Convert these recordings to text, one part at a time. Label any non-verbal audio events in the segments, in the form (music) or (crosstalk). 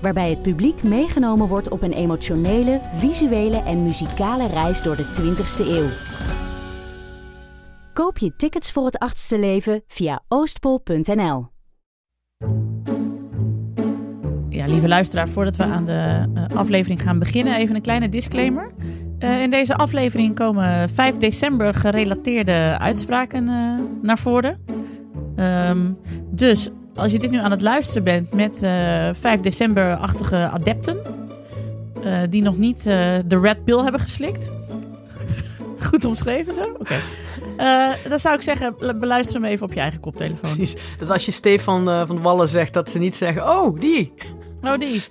Waarbij het publiek meegenomen wordt op een emotionele, visuele en muzikale reis door de 20ste eeuw. Koop je tickets voor het achtste leven via oostpol.nl. Ja, lieve luisteraar, voordat we aan de uh, aflevering gaan beginnen, even een kleine disclaimer. Uh, in deze aflevering komen 5 december gerelateerde uitspraken uh, naar voren. Um, dus als je dit nu aan het luisteren bent met 5 december-achtige adepten, die nog niet de red pill hebben geslikt. (laughs) Goed omschreven zo? Oké. Okay. dan zou ik zeggen, beluister hem even op je eigen koptelefoon. Precies. Dat als je Stefan van Wallen zegt, dat ze niet zeggen, oh, die. Oh, die.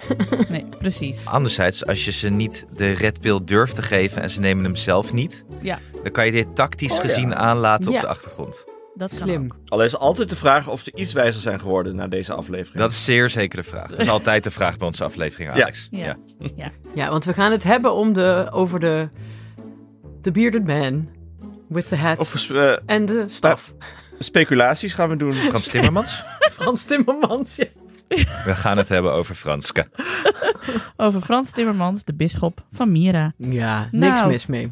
Nee, precies. Anderzijds, als je ze niet de red pill durft te geven en ze nemen hem zelf niet, ja. dan kan je dit tactisch oh, gezien ja. aanlaten ja. op de achtergrond. Dat Slim. Al is altijd de vraag of ze iets wijzer zijn geworden na deze aflevering. Dat is zeer zeker de vraag. Dat is altijd de vraag bij onze aflevering, Alex. Ja, ja. ja. (laughs) ja want we gaan het hebben om de, over de the bearded man with the hat uh, en de staf. Speculaties gaan we doen. Frans Timmermans? (laughs) Frans Timmermans, ja. We gaan het hebben over Franska. Over Frans Timmermans, de bisschop van Mira. Ja, niks Nou. mis mee.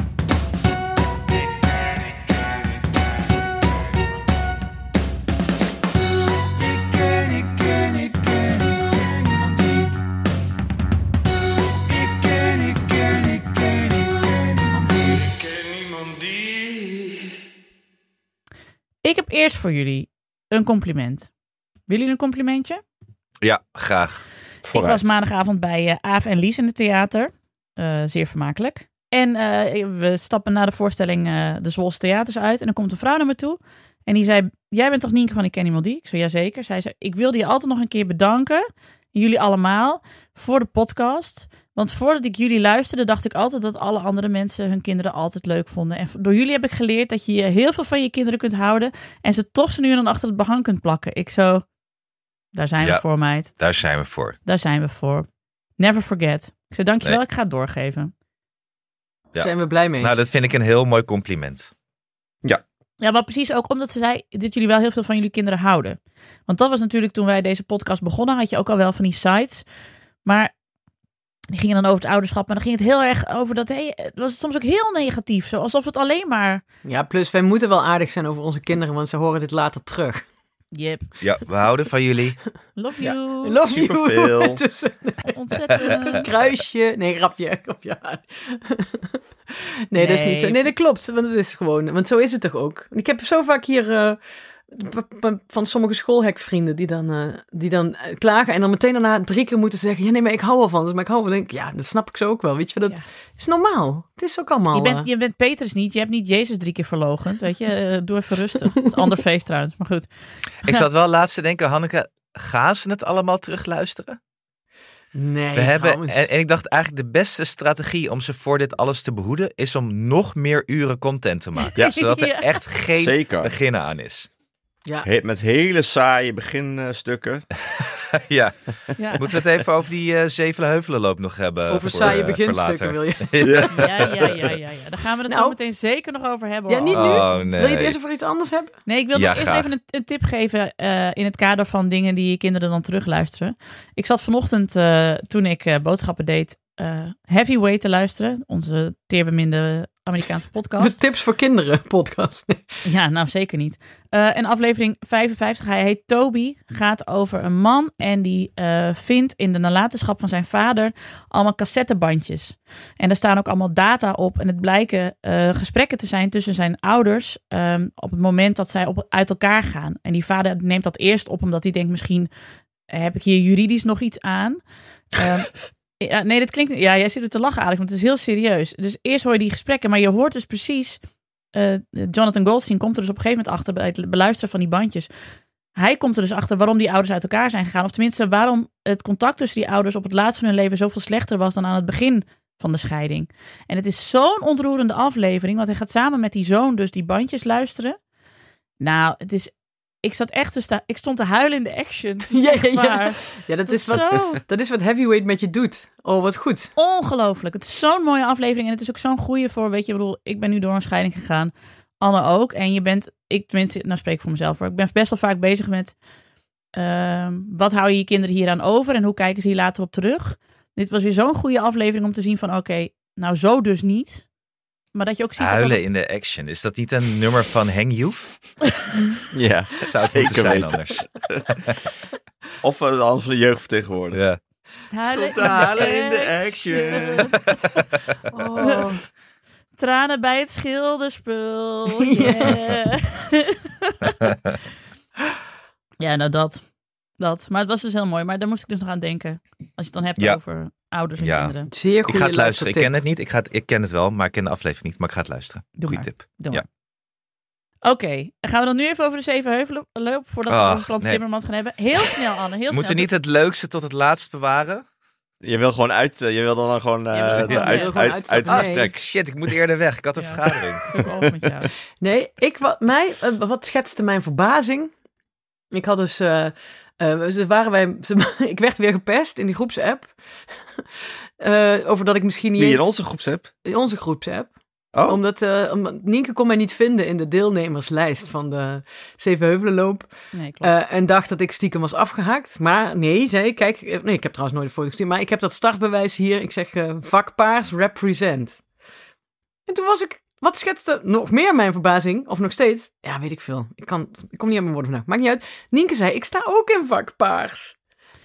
Eerst voor jullie een compliment. Willen jullie een complimentje? Ja, graag. Ik was maandagavond bij uh, Aaf en Lies in het theater. Uh, zeer vermakelijk. En uh, we stappen na de voorstelling de Zwolse Theaters uit. En dan komt een vrouw naar me toe. En die zei, jij bent toch Nienke van Ik Ken Iemand Die? Ik zei, jazeker. Zij zei, ik wilde je altijd nog een keer bedanken. Jullie allemaal. Voor de podcast. Want voordat ik jullie luisterde, dacht ik altijd dat alle andere mensen hun kinderen altijd leuk vonden. En door jullie heb ik geleerd dat je heel veel van je kinderen kunt houden. En ze toch ze nu en dan achter het behang kunt plakken. Ik zo, daar zijn Ja. we voor, meid. Daar zijn we voor. Daar zijn we voor. Never forget. Ik zei, dankjewel, Nee. ik ga het doorgeven. Ja. Zijn we blij mee. Nou, dat vind ik een heel mooi compliment. Ja, maar precies ook omdat ze zei dat jullie wel heel veel van jullie kinderen houden. Want dat was natuurlijk toen wij deze podcast begonnen, had je ook al wel van die sites. Maar die gingen dan over het ouderschap. En dan ging het heel erg over dat. Hey, het was soms ook heel negatief. Zo alsof het alleen maar. Ja, plus wij moeten wel aardig zijn over onze kinderen, want ze horen dit later terug. Yep. Ja, we houden van jullie. Love Ja. you. Love you. (laughs) Ontzettend. kruisje. Nee, grapje. (laughs) grapje. nee, dat is niet zo. Nee. Dat klopt. Want het is gewoon. Want zo is het toch ook. Ik heb zo vaak hier. eh, van sommige schoolhekvrienden die dan, eh, die dan eh, klagen en dan meteen daarna drie keer moeten zeggen: Ja, nee, maar ik hou wel van. ze, Maar ik hou wel. Denk, ik, ja, dat snap ik zo ook wel. Weet je, dat Ja. is normaal. Het is ook allemaal. Je eh, bent, je bent Petrus niet. Je hebt niet Jezus drie keer verlogend. Weet je, Eh, doe even rustig. Dat is een ander feest trouwens. Maar goed. Ik zat wel laatst te denken, Hanneke, gaan ze het allemaal terugluisteren? nee, We hebben, en, en ik dacht eigenlijk de beste strategie om ze voor dit alles te behoeden, is om nog meer uren content te maken. Ja. (laughs) Zodat er Ja. echt geen Zeker. begin aan is. Ja. He- met hele saaie beginstukken. (laughs) ja, Ja. moeten we het even over die Zevenheuvelenloop nog hebben? Over voor, saaie eh, beginstukken wil je. (laughs) Ja. Ja, ja, ja, ja, ja. Daar gaan we het Nou. zo meteen zeker nog over hebben. Ja, niet nu. Oh, nee. Wil je het eerst over iets anders hebben? Nee, ik wilde Ja, eerst graag. even een, een tip geven eh, in het kader van dingen die je kinderen dan terugluisteren. Ik zat vanochtend, eh, toen ik boodschappen deed, eh, Heavyweight te luisteren. Onze teerbeminde Amerikaanse (laughs) podcast. Tips voor kinderen (laughs) podcast. Ja, nou zeker niet. Eh, en aflevering 55, hij heet Toby, gaat over een man en die eh, vindt in de nalatenschap van zijn vader allemaal cassettebandjes. En daar staan ook allemaal data op en het blijken eh, gesprekken te zijn tussen zijn ouders ehm, op het moment dat zij op, uit elkaar gaan. En die vader neemt dat eerst op omdat hij denkt misschien heb ik hier juridisch nog iets aan. Ehm, (laughs) ja, nee, dat klinkt. Ja, jij zit er te lachen, Alex, want het is heel serieus. Dus eerst hoor je die gesprekken, maar je hoort dus precies. eh, Jonathan Goldstein komt er dus op een gegeven moment achter bij het beluisteren van die bandjes. Hij komt er dus achter waarom die ouders uit elkaar zijn gegaan. Of tenminste, waarom het contact tussen die ouders op het laatst van hun leven zoveel slechter was dan aan het begin van de scheiding. En het is zo'n ontroerende aflevering, want hij gaat samen met die zoon dus die bandjes luisteren. Nou, het is. Ik zat echt te staan. Ik stond te huilen in de action. (laughs) Ja, ja, ja. dat is, wat, zo dat is wat Heavyweight met je doet. Oh, wat goed. ongelooflijk. Het is zo'n mooie aflevering. En het is ook zo'n goede voor, weet je, ik bedoel, ik ben nu door een scheiding gegaan. Anne ook. En je bent, ik tenminste, nou spreek ik voor mezelf hoor. Ik ben best wel vaak bezig met, ehm, wat hou je je kinderen hier aan over? En hoe kijken ze hier later op terug? Dit was weer zo'n goede aflevering om te zien van, oké, nou zo dus niet. Maar dat je ook ziet Huilen dat- in de action. Is dat niet een nummer van Heng Joef? (laughs) Ja, Zou het moeten zeker zijn weten. anders. (laughs) Of een anders van de jeugdvertegenwoordiger. Ja. huilen, in de action. action. Oh. (laughs) Tranen bij het schilderspul. Yeah. ja, nou dat. Dat. Maar het was dus heel mooi. Maar daar moest ik dus nog aan denken. Als je het dan hebt Ja. over ouders en Ja. kinderen. Zeer Ik goede ga het luisteren. Ik ken het niet. Ik, ga het, ik ken het wel, maar ik ken de aflevering niet. Maar ik ga het luisteren. Doe Goeie maar. tip. Doe Ja. Oké, gaan we dan nu even over de zeven heuvelen lopen voordat we Ah, over Frans nee. Timmermans gaan hebben? Heel snel, Anne. Heel (laughs) Moeten we snel. niet het leukste tot het laatst bewaren? Je wil gewoon uit, eh, je wil dan gewoon eh, Ja, maar- de- uit, gewoon uit, het Nee. gesprek. Shit, ik moet eerder weg. Ik had een Ja. vergadering. (laughs) Met jou. Nee, ik, wat, mij, eh, wat schetste mijn verbazing? Ik had dus, eh, eh, ze waren wij, ze, (laughs) ik werd weer gepest in die groepsapp. (laughs) Eh over dat ik misschien niet in onze groepsapp? in onze groepsapp. Oh, Omdat, eh, omdat Nienke kon mij niet vinden in de deelnemerslijst van de Zevenheuvelenloop. Nee, klopt. eh, en dacht dat ik stiekem was afgehaakt. Maar nee, zei ik, kijk, nee, ik heb trouwens nooit een foto gezien. Maar ik heb dat startbewijs hier. Ik zeg eh, vakpaars represent. En toen was ik, wat schetste nog meer mijn verbazing? Of nog steeds? Ja, weet ik veel. Ik, kan, ik kom niet aan mijn woorden vandaag. Maakt niet uit. Nienke zei, ik sta ook in vakpaars.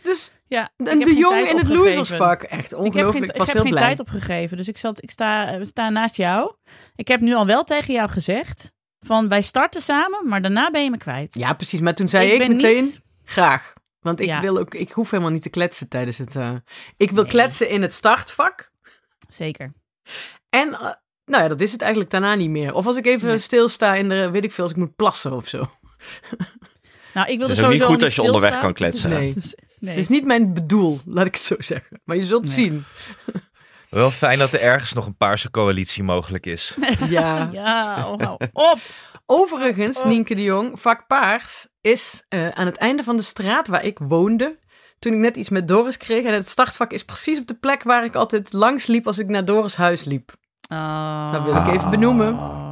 Dus ja, en de jong in het losersvak. Echt Ik heb ongelooflijk. geen, Ik ik heb heel geen blij. tijd opgegeven. Dus ik, zat, ik, sta, ik sta naast jou. Ik heb nu al wel tegen jou gezegd van wij starten samen, maar daarna ben je me kwijt. Ja, precies. Maar toen zei ik, meteen niet- graag. Want ik Ja. wil ook, ik hoef helemaal niet te kletsen tijdens het. eh, ik wil Nee. kletsen in het startvak. Zeker. En eh, nou ja, dat is het eigenlijk daarna niet meer. Of als ik even Nee. stilsta in de, weet ik veel, als ik moet plassen of zo. Nou, ik wil het is ook niet goed als je onderweg kan kletsen. Nee. Dus- nee. Het is niet mijn bedoel, laat ik het zo zeggen. Maar je zult Nee. zien. Wel fijn dat er ergens nog een paarse coalitie mogelijk is. (laughs) Ja. (laughs) Ja, oh, hou op. Overigens, Oh. Nienke de Jong, vak paars is eh, aan het einde van de straat waar ik woonde. Toen ik net iets met Doris kreeg. En het startvak is precies op de plek waar ik altijd langs liep als ik naar Doris huis liep. Oh, Dat wil ik even benoemen. Oh,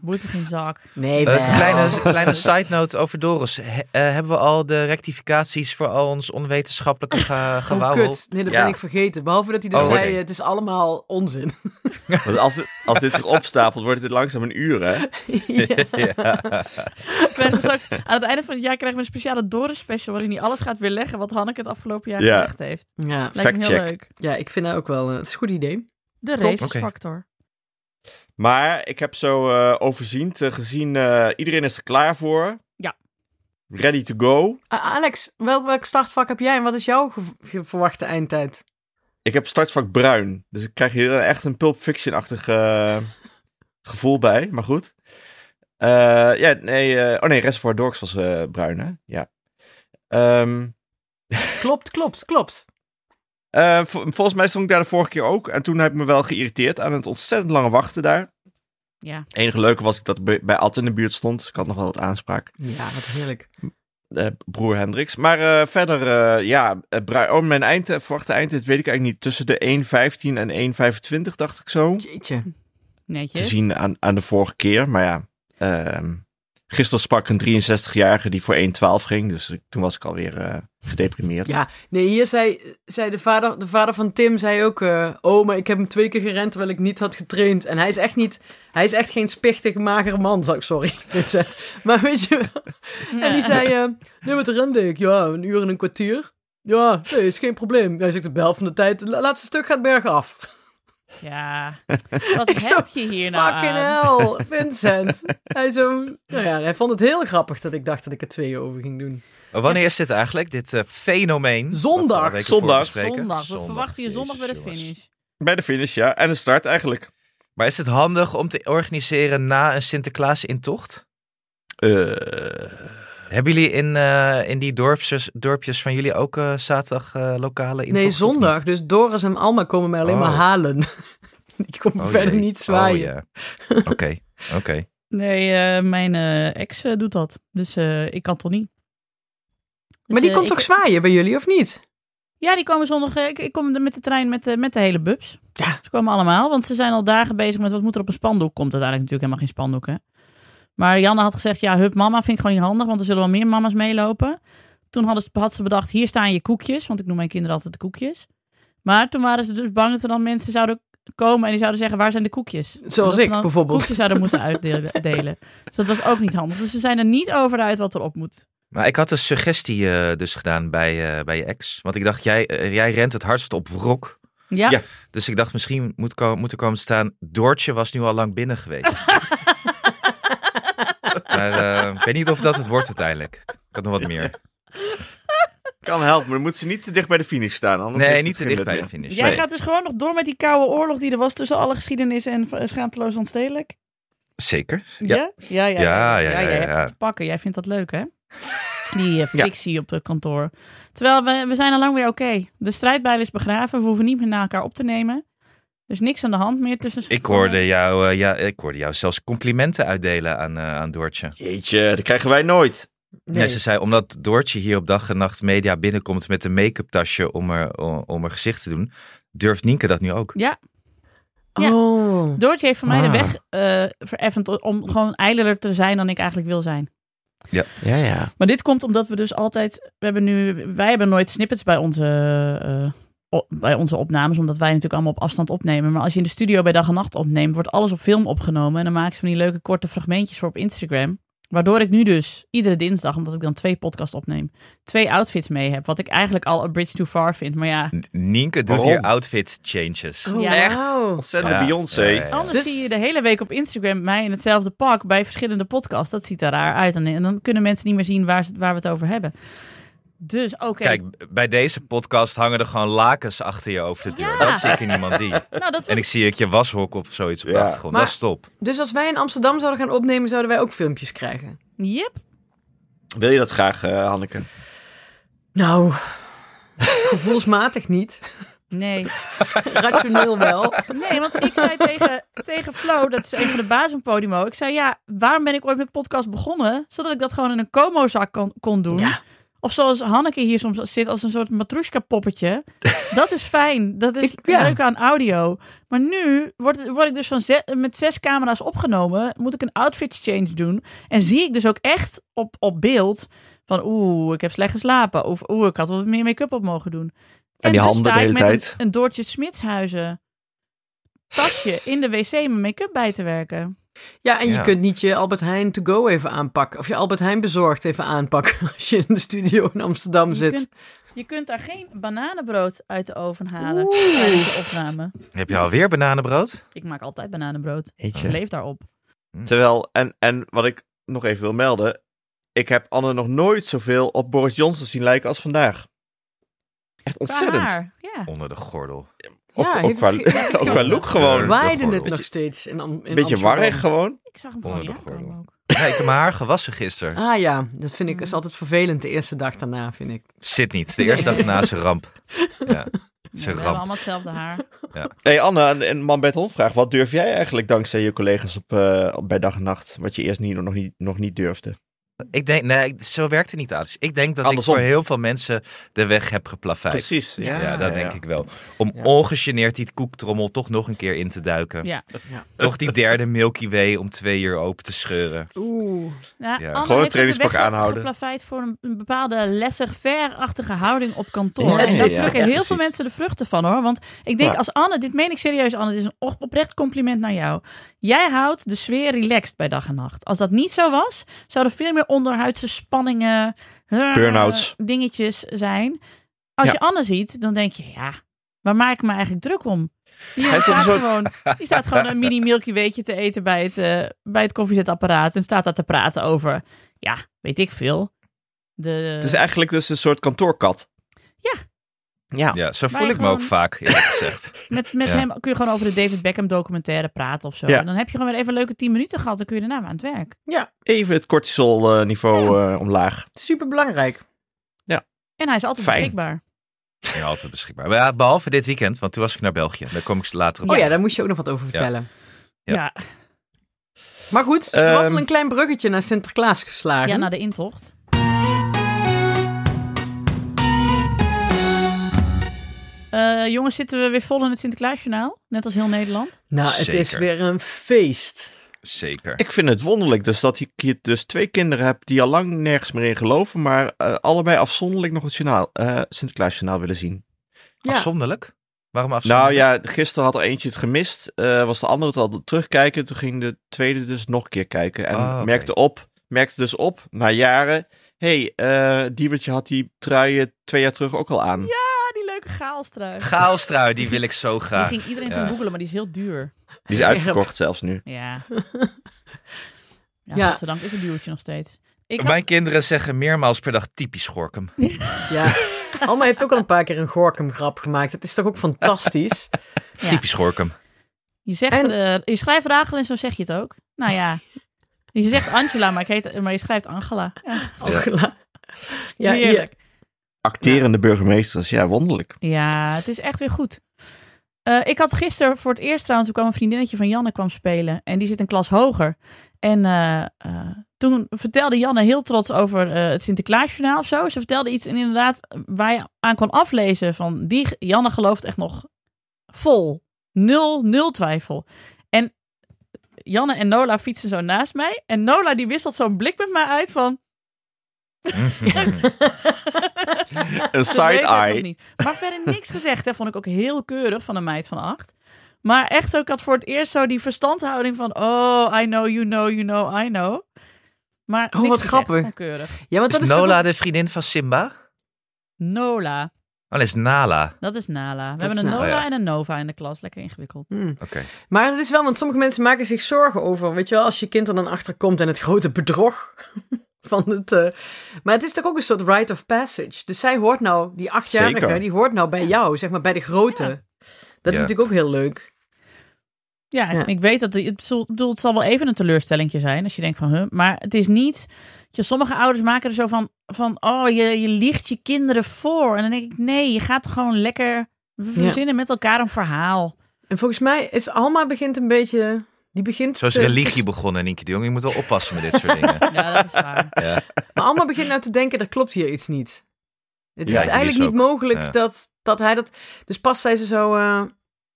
boeit me geen zak. Nee, Eh, een kleine, (laughs) kleine side note over Doris. He- eh, hebben we al de rectificaties voor al ons onwetenschappelijke ge Oh, gewauwel? kut. Nee, dat Ja. ben ik vergeten. Behalve dat hij dus Oh, zei, het is allemaal onzin. (laughs) Want als, dit, als dit zich opstapelt, wordt dit langzaam een uur, hè? (laughs) ja. Straks, aan het einde van het jaar krijgen we een speciale Doris special waarin hij alles gaat weerleggen wat Hanneke het afgelopen jaar Ja. gezegd heeft. Ja, Lijkt me heel Fact-check. leuk. ja, ik vind dat ook wel... eh, het is een goed idee. De racefactor. Maar ik heb zo eh overziend eh, gezien, eh, iedereen is er klaar voor. Ja. Ready to go. Alex, wel, welk startvak heb jij en wat is jouw verwachte eindtijd? Ik heb startvak bruin. Dus ik krijg hier echt een Pulp Fiction-achtig (laughs) gevoel bij. Maar goed. Ja, nee. oh nee, Reservoir Dogs was bruin, hè? Ja. Ehm, (laughs) Klopt, klopt, klopt. vol- volgens mij stond ik daar de vorige keer ook. En toen heb ik me wel geïrriteerd aan het ontzettend lange wachten daar. Ja. Het enige leuke was dat ik bij, bij Ad in de buurt stond. Dus ik had nog wel wat aanspraak. Ja, wat heerlijk. eh, broer Hendricks. Maar eh, verder, eh, ja, brui- oh, mijn eind, verwachte eindtijd weet ik eigenlijk niet. Tussen de 1.15 en 1.25 dacht ik zo. Jeetje. Te Netjes. zien aan, aan de vorige keer. Maar ja, ehm, Gisteren sprak een 63-jarige die voor 1,12 ging. Dus toen was ik alweer eh gedeprimeerd. Ja, nee, hier zei, zei de, vader, de vader van Tim zei ook... eh, oh, maar ik heb hem twee keer gerend terwijl ik niet had getraind. En hij is echt niet... Hij is echt geen spichtig, magere man, zou ik... Sorry, (laughs) Vincent. Maar weet je wel... En die zei... eh nee, met de rende ik. Ja, een uur en een kwartier. Ja, nee, is geen probleem. Hij zegt de bel van de tijd. Het laatste stuk gaat bergaf. Ja, (laughs) wat zo, heb je hier nou Fucking aan? hell, Vincent. hij zo... Nou ja, hij vond het heel grappig dat ik dacht dat ik er twee over ging doen. Wanneer is dit eigenlijk, dit eh, fenomeen? Zondag. Zondag. Zondag. We verwachten je zondag bij de finish. Bij de finish, ja. En de start eigenlijk. Maar is het handig om te organiseren na een Sinterklaas-intocht? Eh, Hebben jullie in, eh, in die dorpjes, dorpjes van jullie ook eh, zaterdag eh, lokale intocht? Nee, zondag. Dus Doris en Alma komen mij alleen Oh. maar halen. (laughs) Die komen Oh, verder jee. niet zwaaien. Oh, ja. (laughs) Oké, oké. Nee, eh, mijn eh, ex doet dat. Dus eh, ik kan toch niet. Dus, Maar die eh, komt ik- toch zwaaien bij jullie, of niet? Ja, die komen zondag. eh, Ik, ik kom met de trein met, de- met de hele bubs. Ja. Ze komen allemaal, want ze zijn al dagen bezig met wat moet er op een spandoek. Komt uiteindelijk natuurlijk helemaal geen spandoek, hè. Maar Janne had gezegd, ja, hup mama vind ik gewoon niet handig, want er zullen wel meer mama's meelopen. Toen hadden ze, had ze bedacht, hier staan je koekjes, want ik noem mijn kinderen altijd de koekjes. Maar toen waren ze dus bang dat er dan mensen zouden komen en die zouden zeggen, waar zijn de koekjes? Ze ik, bijvoorbeeld. Koekjes zouden moeten (laughs) uitdelen. delen. Dus dat was ook niet handig. Dus ze zijn er niet over uit wat erop moet. Maar ik had een suggestie eh, dus gedaan bij, eh, bij je ex. Want ik dacht, jij, eh, jij rent het hardst op wrok. Ja, Ja. Dus ik dacht, misschien moet, ko- moet er komen staan... Doortje was nu al lang binnen geweest. (laughs) maar eh, ik weet niet of dat het wordt uiteindelijk. Ik had nog wat meer. (laughs) kan helpen, maar dan moet ze niet te dicht bij de finish staan. Anders Nee, niet te dicht bij de finish. Jij Nee. gaat dus gewoon nog door met die koude oorlog die er was tussen alle geschiedenissen en eh, schaamteloos onstedelijk? Zeker. Ja. Ja? Ja, ja. Ja, ja, ja, jij ja, hebt ja. het te pakken. Jij vindt dat leuk, hè? Die eh, (laughs) frictie op het kantoor. Terwijl we, we zijn al lang weer oké. De strijdbijl is begraven. We hoeven niet meer naar elkaar op te nemen. Is niks aan de hand meer tussen Ik hoorde, jou, eh, ja, ik hoorde jou zelfs complimenten uitdelen aan, eh, aan Doortje. Jeetje, dat krijgen wij nooit. Nee. Nee, ze zei, omdat Doortje hier op dag en nacht media binnenkomt met een make-up tasje om er, om, om er gezicht te doen, durft Nienke dat nu ook. Ja, Ja. Oh. Doortje heeft voor mij de Ah. weg eh vereffend om gewoon ijlerder te zijn dan ik eigenlijk wil zijn. Ja, ja. Maar dit komt omdat we dus altijd. We hebben nu. Wij hebben nooit snippets bij onze. eh, bij onze opnames, omdat wij natuurlijk allemaal op afstand opnemen. Maar als je in de studio bij dag en nacht opneemt, wordt alles op film opgenomen. En dan maken ze van die leuke korte fragmentjes voor op Instagram. Waardoor ik nu dus iedere dinsdag, omdat ik dan twee podcasts opneem, twee outfits mee heb. Wat ik eigenlijk al een bridge too far vind. Maar ja, Nienke doet Waarom? hier outfit changes. Oh, Ja. Echt? Ontzettend Ja, Beyoncé. ja, ja, ja. anders Dus- zie je de hele week op Instagram mij in hetzelfde pak bij verschillende podcasts. Dat ziet er raar uit. En, en dan kunnen mensen niet meer zien waar, ze- waar we het over hebben. Dus oké. Kijk, bij deze podcast hangen er gewoon lakens achter je over de deur. Ja. Dat zie ik in niemand die. (laughs) Nou, dat was En ik zie ik je washok of zoiets op de Ja. achtergrond. Maar- Dat is top. Dus als wij in Amsterdam zouden gaan opnemen, zouden wij ook filmpjes krijgen? Yep. Wil je dat graag, eh, Hanneke? Nou, (laughs) gevoelsmatig niet. Nee. (laughs) Rationeel wel. Nee, want ik zei tegen, tegen Flo, dat is een van de baas van Podimo. Ik zei, ja, waarom ben ik ooit met podcast begonnen? Zodat ik dat gewoon in een Como-zak kon, kon doen. Ja. Of zoals Hanneke hier soms zit als een soort matroeska-poppetje. (laughs) Dat is fijn. Dat is Ik- ja. leuk aan audio. Maar nu word, word ik dus van met zes camera's opgenomen. Moet ik een outfit change doen. En zie ik dus ook echt op, op beeld van... Oeh, ik heb slecht geslapen. Of oeh, ik had wat meer make-up op mogen doen. En die dus handen sta de ik hele met tijd. Een, een Doortje Smitshuizen tasje in de wc mijn make-up bij te werken. Ja, en je Ja. kunt niet je Albert Heijn to go even aanpakken. Of je Albert Heijn bezorgd even aanpakken (laughs) als je in de studio in Amsterdam Je zit. kunt, je kunt daar geen bananenbrood uit de oven halen tijdens de opname. Heb je alweer bananenbrood? Ik maak altijd bananenbrood. Ik leef daarop. Terwijl, en, en wat ik nog even wil melden. Ik heb Anne nog nooit zoveel op Boris Johnson zien lijken als vandaag. Echt ontzettend. haar, ja. Onder de gordel. Ook, Ja, ook, qua, het ge- heeft het (laughs) ook ge- qua look gewoon. Waaide het nog steeds in, Am in Een beetje warrig gewoon. Ik zag hem gewoon Onder niet de aankomen gordel. ook. Ja, ik heb mijn haar gewassen gisteren. Ah ja, dat vind ik is altijd vervelend de eerste dag daarna, vind ik. Zit niet. De eerste dag na is een ramp. Ja, (laughs) Ja, is we een hebben ramp. allemaal hetzelfde haar. hey Anne, en- en man bij het hond vraagt. Wat durf jij eigenlijk dankzij je collega's op, eh, op bij dag en nacht? Wat je eerst niet, nog, niet, nog niet durfde. Ik denk, nee, zo werkt het niet uit. Ik denk dat Andersom. ik voor heel veel mensen de weg heb geplaveid. Precies. Ja, Ja, dat ja, denk ja. ik wel. Om Ja. ongegeneerd die koektrommel toch nog een keer in te duiken. Ja. Toch die derde Milky Way om twee uur open te scheuren. Oeh. Nou, Gewoon een trainingspak weg aanhouden. geplaveid voor een, een bepaalde laissez-faire-achtige houding op kantoor. Ja, en daar ja, plukken ja, heel veel mensen de vruchten van hoor. Want ik denk Ja. als Anne, dit meen ik serieus Anne, dit is een op- oprecht compliment naar jou. Jij houdt de sfeer relaxed bij dag en nacht. Als dat niet zo was, zouden veel meer onderhuidse spanningen, eh, Burn-outs. dingetjes zijn. Als Ja. je Anne ziet, dan denk je, ja, waar maak ik me eigenlijk druk om? Die, (laughs) Hij staat, soort- gewoon, die staat gewoon een mini Milky Weetje te eten bij het, eh, bij het koffiezetapparaat. En staat daar te praten over, ja, weet ik veel. De, Het is eigenlijk dus een soort kantoorkat. Ja. Ja. Ja, zo voel ik me ook vaak, eerlijk (laughs) gezegd. met met Ja. hem kun je gewoon over de David Beckham documentaire praten of zo. Ja. En dan heb je gewoon weer even een leuke tien minuten gehad. Dan kun je daarna weer aan het werk. Even het cortisol eh, niveau eh, omlaag. Super belangrijk. En hij is altijd Fijn. beschikbaar. Ja, altijd beschikbaar. Maar ja, behalve dit weekend, want toen was ik naar België. Daar kom ik later op. Oh ja, daar moest je ook nog wat over vertellen. Ja. Ja, Maar goed, er was Ehm, al een klein bruggetje naar Sinterklaas geslagen. ja naar de intocht. Eh, jongens, zitten we weer vol in het Sinterklaasjournaal? Net als heel Nederland. nou, het is weer een feest. Zeker. Ik vind het wonderlijk dus dat ik hier dus twee kinderen heb die al lang nergens meer in geloven, maar eh, allebei afzonderlijk nog het journaal, eh Sinterklaasjournaal willen zien. Ja. Afzonderlijk? Waarom Nou afzonderlijk? ja, gisteren had er eentje het gemist, eh, was de andere het al terugkijken, toen ging de tweede dus nog een keer kijken en Ah, merkte op, merkte dus op, na jaren, hé, hey, eh Diewertje had die truien twee jaar terug ook al aan. Die leuke chaostrui. Chaostrui, die wil ik zo Die graag. ging iedereen Ja. te googelen, maar die is heel duur. Die is uitverkocht zelfs nu. Ja. Ja, Ja. godzijdank is een duwtje nog steeds. Ik had- Mijn kinderen zeggen meermaals per dag typisch Gorkum. Ja. Alma heeft ook al een paar keer een Gorkum grap gemaakt. Het is toch ook fantastisch? Ja. Typisch Gorkum. Je, zegt, En- eh, je schrijft Rachel en zo zeg je het ook. Nou ja, je zegt Angela, maar, ik heet, maar je schrijft Angela. Ja, Angela. Ja, hier. Acterende burgemeesters, ja, wonderlijk. Ja, het is echt weer goed. Eh, ik had gisteren voor het eerst trouwens, toen kwam een vriendinnetje van Janne kwam spelen. En die zit een klas hoger. En eh, eh, toen vertelde Janne heel trots over het Sinterklaasjournaal of zo. Ze vertelde iets en inderdaad waar je aan kon aflezen van die Janne gelooft echt nog vol. Nul, nul twijfel. En Janne en Nola fietsen zo naast mij. En Nola die wisselt zo'n blik met mij uit van... (laughs) Een side-eye. niet. Maar verder niks gezegd. Hè. Vond ik ook heel keurig van een meid van acht. Maar echt, ook, ik had voor het eerst zo die verstandhouding van... Oh, I know, you know, you know, I know. Maar Oh, wat grappig. Ja, want Is dat is Nola de vriendin van Simba? Nola. Oh, dat is Nala. Dat is Nala. We Dat hebben een Nala. Nola Oh, ja. en een Nova in de klas. Lekker ingewikkeld. Hmm. Oké. Maar het is wel, want sommige mensen maken zich zorgen over, weet je wel, als je kind er dan achter komt en het grote bedrog van het. eh, Maar het is toch ook een soort rite of passage. Dus zij hoort nou, die achtjarige, Zeker. die hoort nou bij jou, zeg maar bij de grote. Ja. Dat is Ja. natuurlijk ook heel leuk. Ja, Ja. ik weet dat... Het, zal- ik bedoel, het zal wel even een teleurstellingje zijn. Als je denkt van... Huh, maar het is niet... Je, sommige ouders maken er zo van... van oh, je, je liegt je kinderen voor. En dan denk ik... Nee, je gaat gewoon lekker... Ja. verzinnen met elkaar een verhaal. En volgens mij is Alma begint een beetje. Die begint. Zo is te- religie begonnen, Nienke de Jong. Je moet wel oppassen met dit soort dingen. (laughs) Ja, dat is waar. Ja. Maar Alma begint nou te denken, er klopt hier iets niet. Het Ja, is eigenlijk is niet mogelijk Ja. dat, dat hij dat... Dus pas zei ze zo... eh,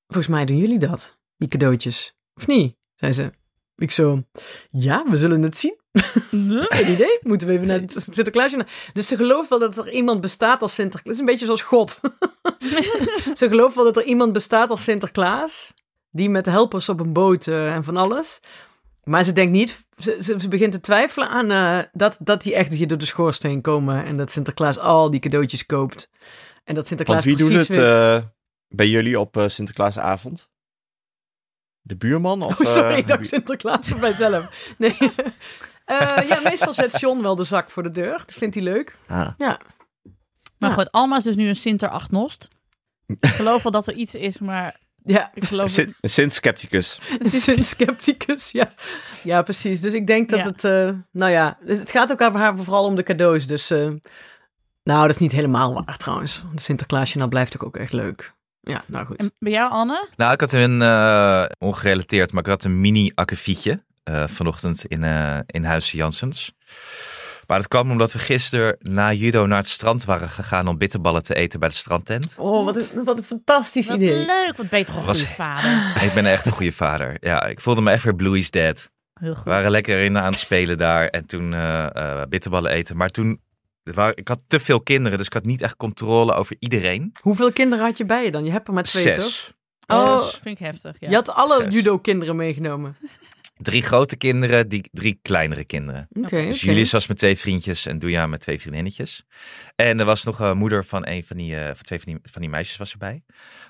Volgens mij doen jullie dat, die cadeautjes. Of niet? Zei ze. Ik zo... Ja, we zullen het zien. (laughs) Geen idee. Moeten we even naar het Sinterklaasje. na- Dus ze gelooft wel dat er iemand bestaat als Sinterklaas. Het is een beetje zoals God. (laughs) ze gelooft wel dat er iemand bestaat als Sinterklaas. Die met helpers op een boot eh, en van alles. Maar ze denkt niet, ze, ze, ze begint te twijfelen aan eh, dat, dat die echt hier door de schoorsteen komen. En dat Sinterklaas al die cadeautjes koopt. En dat Sinterklaas Want wie doet precies het weet. eh, bij jullie op eh, Sinterklaasavond? De buurman? Of, oh, sorry, eh, ik dacht Sinterklaas voor mijzelf. (laughs) Nee. Eh, ja, meestal zet John wel de zak voor de deur. Dat vindt hij leuk. Ah. Ja. Maar Ja. goed, Alma is dus nu een Sinter-agnost. Ik geloof wel dat er iets is, maar Ja, ik geloof... Sint- Een Sint-scepticus. (laughs) Sint-scepticus, ja. Ja, precies. Dus ik denk dat Ja. het, eh, nou ja, het gaat ook aan haar vooral om de cadeaus. Dus, eh, nou, dat is niet helemaal waar trouwens. De Sinterklaasje nou blijft ook, ook echt leuk. Ja, nou goed. En bij jou, Anne? Nou, ik had een, eh, ongerelateerd, maar ik had een mini-akkefietje eh, vanochtend in, eh in Huizen Janssens. Maar dat kwam omdat we gisteren na judo naar het strand waren gegaan om bitterballen te eten bij de strandtent. Oh, wat een, wat een fantastisch Wat idee. leuk, wat beter een Was- goede vader. (laughs) Ik ben echt een goede vader. Ja, ik voelde me echt weer Bluey's dad. Heel goed. We waren lekker in aan het spelen daar en toen eh, eh, bitterballen eten. Maar toen, waren, ik had te veel kinderen, dus ik had niet echt controle over iedereen. Hoeveel kinderen had je bij je dan? Je hebt er maar twee, toch? Zes. Oh, Zes. Vind ik heftig. Ja. Je had alle judo-kinderen meegenomen. Drie grote kinderen, die, drie kleinere kinderen. Oké, Dus oké. Julius was met twee vriendjes en Doja met twee vriendinnetjes. En er was nog een moeder van een van die, eh, van twee van die, van die meisjes was erbij.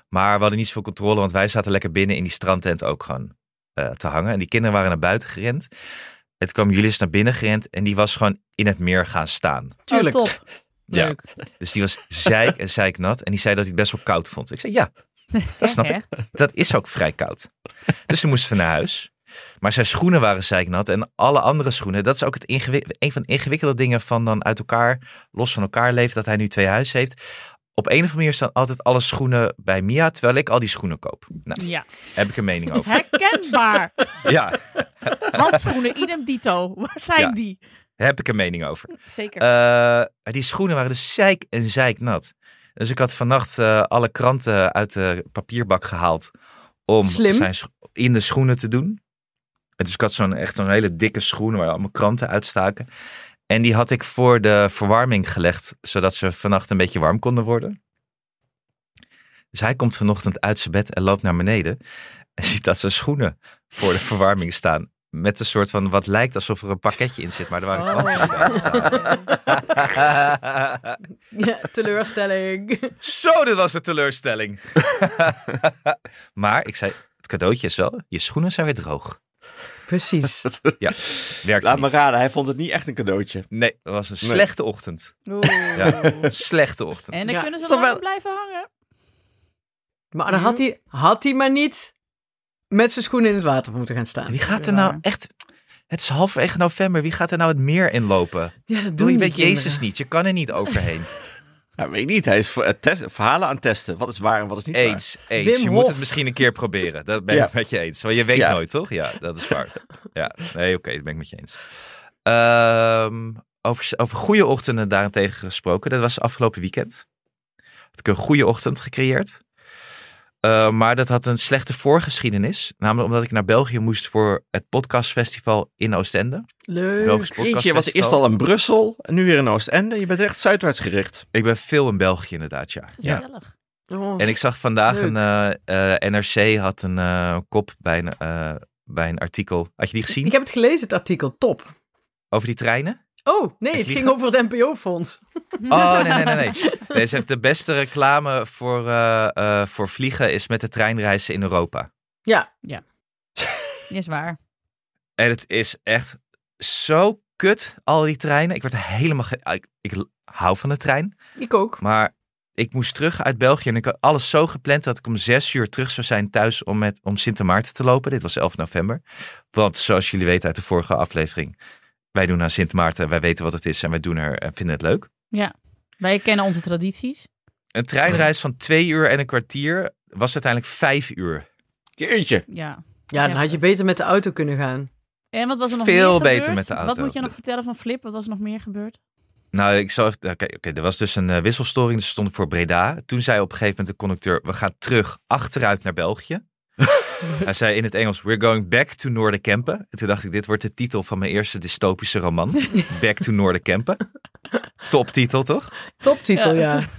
Maar we hadden niet zoveel controle, want wij zaten lekker binnen in die strandtent ook gewoon eh, te hangen. En die kinderen waren naar buiten gerend. Het kwam Julius naar binnen gerend en die was gewoon in het meer gaan staan. Tuurlijk. Oh, top. (laughs) Ja. Leuk. Dus die was zeik en zeiknat. En die zei dat hij het best wel koud vond. Ik zei ja, (laughs) dat snap ik. Dat is ook vrij koud. Dus toen moesten we naar huis. Maar zijn schoenen waren zeiknat en alle andere schoenen. Dat is ook het een van de ingewikkelde dingen van dan uit elkaar, los van elkaar leven, dat hij nu twee huizen heeft. Op een of andere manier staan altijd alle schoenen bij Mia, terwijl ik al die schoenen koop. Nou, Ja. heb ik een mening over. Herkenbaar. (laughs) Ja, Handschoenen, idem dito. Waar zijn Ja. die? heb ik een mening over. Zeker. Eh, die schoenen waren dus zeik en zeiknat. Dus ik had vannacht eh, alle kranten uit de papierbak gehaald om Slim. zijn in de schoenen te doen. Dus ik had zo'n echt zo'n hele dikke schoen waar allemaal kranten uitstaken. En die had ik voor de verwarming gelegd, zodat ze vannacht een beetje warm konden worden. Dus hij komt vanochtend uit zijn bed en loopt naar beneden. En ziet dat zijn schoenen voor de verwarming staan. Met een soort van wat lijkt alsof er een pakketje in zit, maar er waren Oh. kranten bij staan. (laughs) Ja, teleurstelling. Zo, dit was een teleurstelling. (laughs) maar ik zei, het cadeautje is wel, je schoenen zijn weer droog. Precies. (laughs) Werkt Laat me raden, hij vond het niet echt een cadeautje. Nee, dat was een Nee. slechte ochtend. Oeh. Ja. Slechte ochtend. En dan Ja, kunnen ze lang wel- blijven hangen. Maar dan had hij, had hij maar niet met zijn schoenen in het water moeten gaan staan. Wie gaat er nou echt... Het is halverwege november. Wie gaat er nou het meer inlopen? Ja, dat Doe je weet Jezus niet. Je kan er niet overheen. (laughs) Ja, weet ik niet. Hij is voor het test, verhalen aan het testen. Wat is waar en wat is niet waar. Eens, eens. Wim je moet het misschien een keer proberen. Dat ben ik Ja. met je eens. Want je weet Ja. nooit, toch? Ja, dat is waar. (laughs) Ja, nee, oké, dat ben ik met je eens. Ehm, over, over goede ochtenden daarentegen gesproken. Dat was afgelopen weekend. Had ik een goede ochtend gecreëerd. Eh, maar dat had een slechte voorgeschiedenis. Namelijk omdat ik naar België moest voor het podcastfestival in Oostende. Leuk. Eentje was eerst al in Brussel en nu weer in Oostende. Je bent echt zuidwaarts gericht. Ik ben veel in België inderdaad, ja. ja. Gezellig. Oh, En ik zag vandaag Leuk. een eh, eh, NRC had een eh, kop bij een, eh, bij een artikel. Had je die gezien? ik heb het gelezen, het artikel. Top. Over die treinen? Oh, nee, het ging over het NPO-fonds. Oh, nee, nee, nee. nee. (laughs) Nee, zegt de beste reclame voor, eh, eh, voor vliegen is met de treinreizen in Europa. Ja, Is waar. En het is echt zo kut, al die treinen. Ik werd er helemaal... ge- Ik, ik hou van de trein. ik ook. Maar ik moest terug uit België en ik had alles zo gepland dat ik om zes uur terug zou zijn thuis om, met, om Sint Maarten te lopen. Dit was 11 november. Want zoals jullie weten uit de vorige aflevering, wij doen aan Sint Maarten, wij weten wat het is en wij doen er en vinden het leuk. Ja. Wij kennen onze tradities. Een treinreis van twee uur en een kwartier was uiteindelijk vijf uur. Jeetje. Ja. Ja, dan had je beter met de auto kunnen gaan. En wat was er nog Veel meer beter gebeurd? met de auto. Wat moet je nog vertellen van Flip? Wat was er nog meer gebeurd? Nou, ik zal even. Oké, oké, er was dus een eh, wisselstoring. Dus we stonden voor Breda. Toen zei op een gegeven moment de conducteur: We gaan terug achteruit naar België. (laughs) Hij zei in het Engels: We're going back to Noorderkempen. En toen dacht ik: Dit wordt de titel van mijn eerste dystopische roman. (laughs) back to Noorderkempen. Toptitel, toch? Toptitel, Ja. ja. (laughs)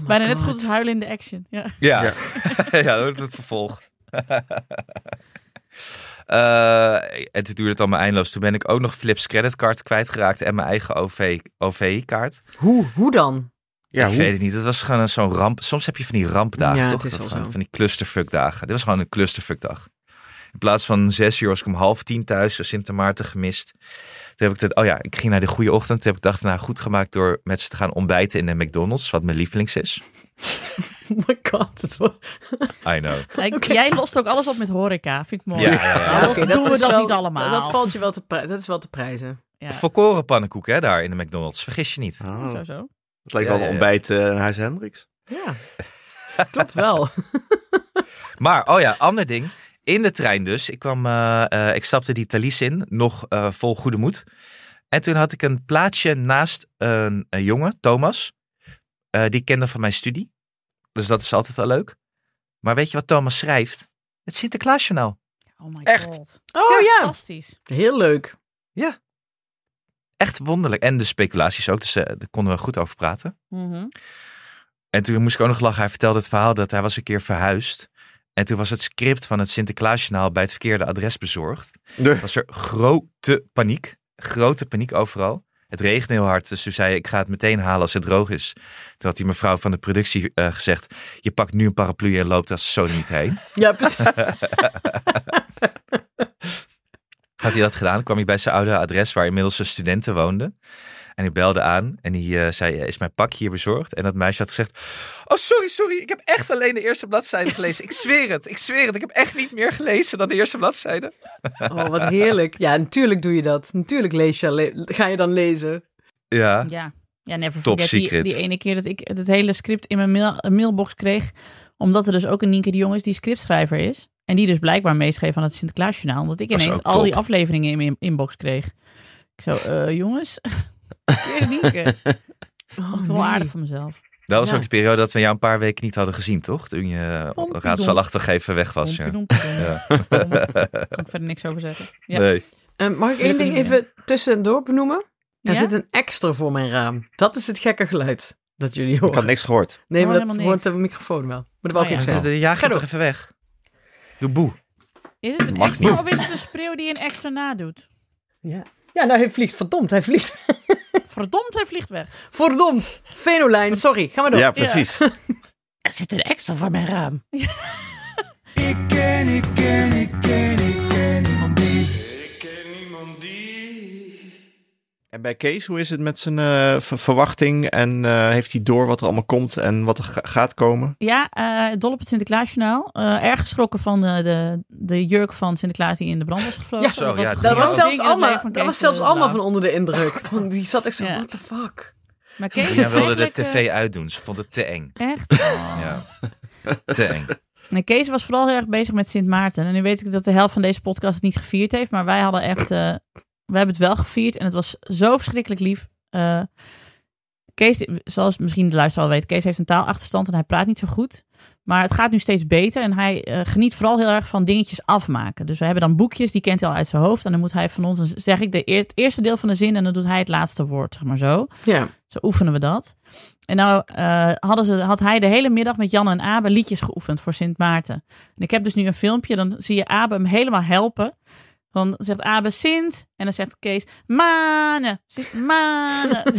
Oh Bijna net zo goed als huilen in de action. Ja. Ja, ja. dat wordt het vervolg. Eh, en toen duurde het allemaal eindeloos. Toen ben ik ook nog Flips creditcard kwijtgeraakt en mijn eigen OV, OVI-kaart. Hoe, hoe dan? Ja, ik hoe? weet het niet. Het was gewoon een- zo'n ramp. Soms heb je van die rampdagen, Ja, toch? het is Dat wel gewoon zo. Van die clusterfuck-dagen. Dit was gewoon een clusterfuck-dag. In plaats van zes uur was ik om half tien thuis. Dus Sint Maarten gemist. Toen heb ik het, oh ja, ik ging naar de goede ochtend. Toen heb ik dacht, nou goed gemaakt door met ze te gaan ontbijten in de McDonald's. Wat mijn lievelings is. (laughs) Oh my god. Het was... (laughs) I know. Oké. Jij lost ook alles op met horeca. Vind ik mooi. Ja, ja, ja. Ja, oké, doen we dat wel- niet allemaal. Dat, dat valt je wel te, dat is wel te prijzen. Ja. Volkoren pannenkoek, hè, daar in de McDonald's. Vergis je niet. Oh, Zo, zo. Het lijkt Ja, wel een ja, ja. ontbijt eh in Huis Hendricks. Ja, (laughs) klopt wel. (laughs) Maar, oh ja, ander ding. In de trein dus. Ik, kwam, eh, eh, ik stapte die Thalys in, nog eh, vol goede moed. En toen had ik een plaatsje naast een, een jongen, Thomas. Eh, die ik kende van mijn studie. Dus dat is altijd wel leuk. Maar weet je wat Thomas schrijft? Het Sinterklaasjournaal. Oh my Echt? god. Oh ja, Fantastisch. heel leuk. Echt wonderlijk. En de speculaties ook, dus eh, daar konden we goed over praten. Mhm. En toen moest ik ook nog lachen. Hij vertelde het verhaal dat hij was een keer verhuisd. En toen was het script van het Sinterklaasjournaal bij het verkeerde adres bezorgd. De- was er grote paniek. Grote paniek overal. Het regende heel hard, dus toen zei hij, ik ga het meteen halen als het droog is. Toen had die mevrouw van de productie eh, gezegd, je pakt nu een paraplu en loopt als zo niet heen. Ja, precies. (laughs) Had hij dat gedaan, kwam hij bij zijn oude adres waar inmiddels zijn studenten woonden. En hij belde aan en hij eh, zei, is mijn pakje hier bezorgd? En dat meisje had gezegd, oh sorry, sorry, ik heb echt alleen de eerste bladzijde gelezen. Ik zweer het, ik zweer het, ik heb echt niet meer gelezen dan de eerste bladzijde. Oh, wat heerlijk. Ja, natuurlijk doe je dat. Natuurlijk lees je, le- ga je dan lezen. Ja, Ja. Ja, never Top forget die, secret. die ene keer dat ik het hele script in mijn mail, mailbox kreeg. Omdat er dus ook een Nienke de Jong is die scriptschrijver is. En die dus blijkbaar meeschreef aan het Sinterklaasjournaal. Omdat ik Dat ineens al die afleveringen in mijn inbox kreeg. Ik zo, eh, jongens, (laughs) weer (laughs) Nienke. Oh, het wel nee. aardig van mezelf. dat was Ja. ook de periode dat we jou een paar weken niet hadden gezien, toch? Toen je raadselachtig even weg was. Ja. Pompidompidom. Ja. Daar kan ik (laughs) verder niks over zeggen. Ja. Nee. Eh, mag ik één ding even tussendoor benoemen? Er Ja? zit een extra voor mijn raam. Dat is het gekke geluid dat jullie Ik had niks gehoord. Nee, maar Oh, dat helemaal hoort de microfoon wel. Maar dat wou Oh, ik ja. zeggen. Jaag Ga toch even weg. Doe boe. Is het een Mag extra niet. of is het een spreeuw die een extra nadoet? Ja. ja, nou hij vliegt. Verdomd, hij vliegt. Verdomd, hij vliegt weg. Verdomd. Venolijn, sorry. Ga maar door. Ja, precies. (laughs) Er zit een extra voor mijn raam. Ik ken, ik ken, ik ken, ik En bij Kees, hoe is het met zijn eh, ver- verwachting? En eh, heeft hij door wat er allemaal komt en wat er ga- gaat komen? Ja, eh dol op het Sinterklaasjournaal. Eh erg geschrokken van de, de, de jurk van Sinterklaas die in de brand was gevlogen. Ja, zo, Dat ja, het Dat was zelfs allemaal, van dat was zelfs allemaal Blauw. van onder de indruk. (laughs) Want die zat echt zo, Ja. what the fuck. Maar Kees wilde de tv uitdoen. Ze vond het te eng. Echt? Ja. Te eng. Nee, Kees was vooral heel erg bezig met Sint Maarten. En nu weet ik dat de helft van deze podcast het niet gevierd heeft. Maar wij hadden echt... we hebben het wel gevierd. En het was zo verschrikkelijk lief. Eh, Kees, zoals misschien de luisteraar al weet... Kees heeft een taalachterstand en hij praat niet zo goed. Maar het gaat nu steeds beter. En hij eh, geniet vooral heel erg van dingetjes afmaken. Dus we hebben dan boekjes, die kent hij al uit zijn hoofd. En dan moet hij van ons, zeg ik de eer- het eerste deel van de zin... en dan doet hij het laatste woord, zeg maar zo. Ja. Zo oefenen we dat. En nou eh, hadden ze, had hij de hele middag met Jan en Abe liedjes geoefend voor Sint Maarten. En ik heb dus nu een filmpje, dan zie je Abe hem helemaal helpen. Dan zegt Abe Sint en dan zegt Kees Manen, Sint Manen. (laughs)